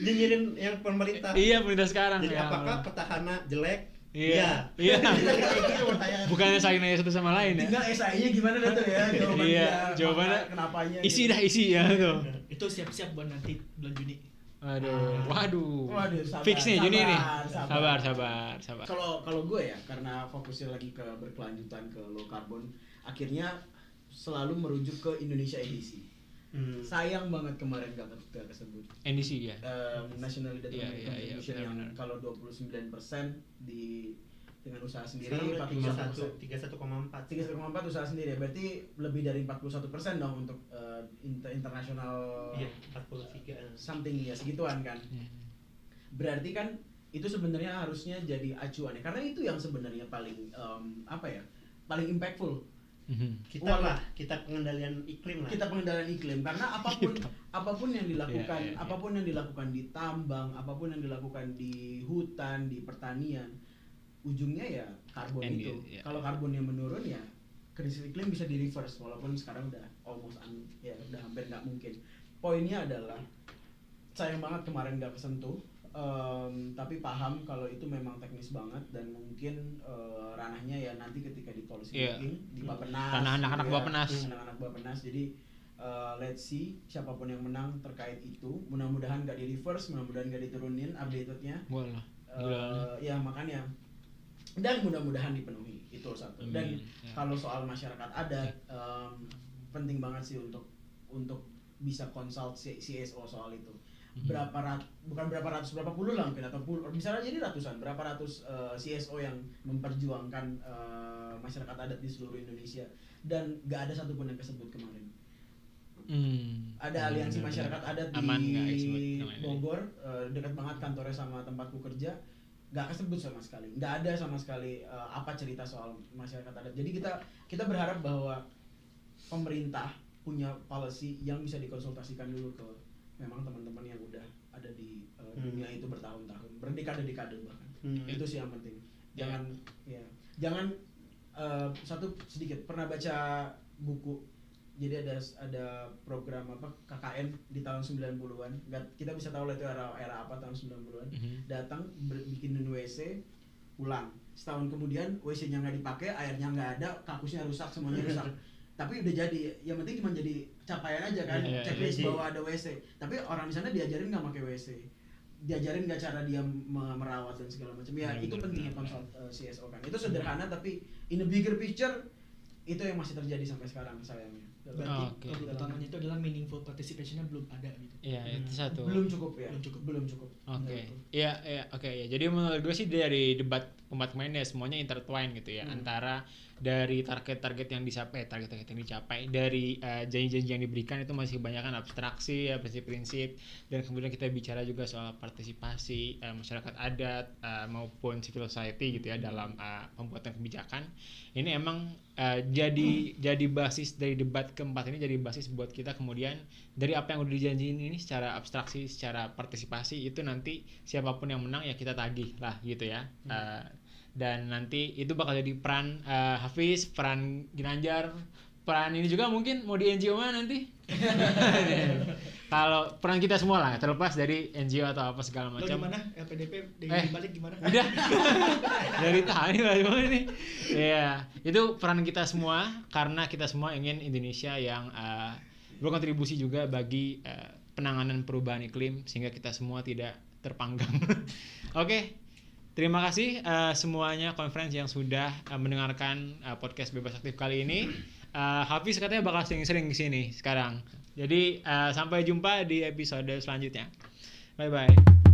Speaker 1: Nyinyirin yang pemerintah.
Speaker 2: Iya pemerintah sekarang.
Speaker 1: Jadi
Speaker 2: ya
Speaker 1: apakah petahana jelek?
Speaker 2: Iya. Iya.
Speaker 1: kayak gitu pertanyaan.
Speaker 2: Bukannya saling nanya satu sama lain ya?
Speaker 3: Tinggal SI-nya gimana dah tuh ya? Jawaban
Speaker 2: Iya, jawabannya
Speaker 3: kenapanya.
Speaker 2: isi
Speaker 3: gitu.
Speaker 2: dah isi ya tuh.
Speaker 4: Itu siap-siap buat nanti bulan Juni.
Speaker 2: Waduh, waduh.
Speaker 3: Waduh, sabar,
Speaker 2: Fix nih Juni nih.
Speaker 3: sabar.
Speaker 2: Sabar, sabar.
Speaker 3: Kalau kalau gue ya karena fokusnya lagi ke berkelanjutan ke low carbon, akhirnya selalu merujuk ke Indonesia edisi.
Speaker 1: Hmm.
Speaker 3: Sayang banget kemarin gak, gak kesebut
Speaker 2: NDC ya.
Speaker 3: um, National Leader
Speaker 2: Iya, iya, iya,
Speaker 3: Contribution yang kalau 29% di dengan usaha sendiri
Speaker 1: Sekarang udah
Speaker 3: 41
Speaker 1: tiga satu koma empat
Speaker 3: 31,4 usaha sendiri berarti lebih dari 41 persen dong untuk eh, inter- internasional
Speaker 1: iya empat puluh tiga
Speaker 3: something ya segituan kan
Speaker 2: Hmm.
Speaker 3: berarti kan itu sebenarnya harusnya jadi acuan ya karena itu yang sebenarnya paling em, apa ya paling impactful
Speaker 2: Mhm.
Speaker 1: kita
Speaker 3: Wah.
Speaker 1: lah kita pengendalian iklim lah
Speaker 3: kita pengendalian iklim karena apa pun apa pun yang dilakukan
Speaker 2: Iya, iya, iya.
Speaker 3: apa pun yang dilakukan di tambang apa pun yang dilakukan di hutan di pertanian ujungnya ya karbon
Speaker 2: End
Speaker 3: itu
Speaker 2: iya.
Speaker 3: kalau karbonnya menurun ya krisis iklim bisa di reverse walaupun sekarang udah almost un- ya udah hampir nggak mungkin poinnya adalah sayang banget kemarin nggak kesentuh em, tapi paham kalau itu memang teknis banget dan mungkin eh, ranahnya ya nanti ketika di policy
Speaker 2: Iya.
Speaker 3: making di
Speaker 1: Hmm.
Speaker 3: Bapenas
Speaker 2: Ranah anak-anak
Speaker 3: ya.
Speaker 2: Bapenas.
Speaker 3: Hmm, anak-anak Bapenas jadi eh, let's see siapa pun yang menang terkait itu mudah-mudahan nggak di reverse mudah-mudahan nggak diturunin. Eh,
Speaker 2: Gila.
Speaker 3: ya makanya dan mudah-mudahan dipenuhi itu satu dan.
Speaker 2: Ya.
Speaker 3: kalau soal masyarakat adat em, penting banget sih untuk untuk bisa consult C- CSO soal itu
Speaker 2: Mhm.
Speaker 3: berapa rat bukan berapa ratus berapa puluh lah mungkin atau puluh misalnya jadi ratusan berapa ratus eh, CSO yang memperjuangkan eh, masyarakat adat di seluruh Indonesia dan gak ada satupun yang kesebut kemarin
Speaker 2: Hmm.
Speaker 3: ada aliansi masyarakat adat
Speaker 2: Aman
Speaker 3: di? Bogor eh, dekat banget kantornya sama tempatku kerja nggak kesebut sama sekali. Nggak ada sama sekali eh, apa cerita soal masyarakat adat. Jadi kita kita berharap bahwa pemerintah punya policy yang bisa dikonsultasikan dulu ke memang teman-teman yang udah ada di
Speaker 1: Hmm.
Speaker 3: dunia itu bertahun-tahun. Berdekade-dekade bahkan.
Speaker 1: Hmm.
Speaker 3: itu sih yang penting.
Speaker 2: Ya.
Speaker 3: jangan ya. Jangan eh, satu sedikit. Pernah baca buku jadi ada ada program apa KKN di tahun 90-an nggak kita bisa tahu lah itu era era apa tahun 90-an
Speaker 2: Mhm.
Speaker 3: datang ber- bikinin WC pulang. Setahun kemudian WC-nya nggak dipakai airnya nggak ada kakusnya rusak semuanya rusak. Tapi udah jadi yang penting cuma jadi capaian aja kan
Speaker 2: Iya, iya,
Speaker 3: checklist
Speaker 1: iya.
Speaker 3: bahwa ada WC tapi orang di sana diajarin nggak pakai WC diajarin nggak cara dia me- merawat dan segala macam? Ya
Speaker 2: Benar,
Speaker 3: itu
Speaker 2: benar,
Speaker 3: pentingnya konsult eh, CSO kan. Itu sederhana tapi in a bigger picture itu yang masih terjadi sampai sekarang sayangnya
Speaker 4: berarti
Speaker 2: Oh,
Speaker 4: utamanya itu adalah meaningful participationnya belum ada gitu
Speaker 2: Iya, itu satu.
Speaker 3: belum cukup ya
Speaker 4: Belum cukup.
Speaker 3: belum cukup
Speaker 2: Oke,
Speaker 3: Betul.
Speaker 2: iya, iya, oke ya. Jadi menurut gue sih dari debat keempat kemarin ya semuanya intertwine gitu ya
Speaker 3: Hmm.
Speaker 2: antara dari target-target yang dicapai, target-target yang dicapai, dari eh, janji-janji yang diberikan itu masih kebanyakan abstraksi ya prinsip-prinsip dan kemudian kita bicara juga soal partisipasi eh, masyarakat adat eh, maupun civil society gitu ya dalam eh, pembuatan kebijakan. Ini emang eh, jadi jadi basis dari debat keempat ini jadi basis buat kita kemudian dari apa yang udah dijanjiin ini secara abstraksi, secara partisipasi itu nanti siapa pun yang menang ya kita tagih lah gitu ya. Eh, dan nanti itu bakal jadi peran eh, Hafiz, peran Ginanjar, peran ini juga mungkin mau di NGO mana nanti? Kalau peran kita semua lah, terlepas dari NGO atau apa segala
Speaker 4: lo
Speaker 2: macam.
Speaker 4: gimana LPDP dari
Speaker 2: Eh.
Speaker 4: balik gimana
Speaker 2: Udah. Dari tadi lah nih? Iya, itu peran kita semua karena kita semua ingin Indonesia yang eh, berkontribusi juga bagi eh, penanganan perubahan iklim sehingga kita semua tidak terpanggang. Oke. Terima kasih eh, semuanya conference yang sudah eh, mendengarkan eh, podcast bebas aktif kali ini. Eh, Hafiz katanya bakal sering-sering ke sini sekarang. Jadi eh, sampai jumpa di episode selanjutnya. Bye bye.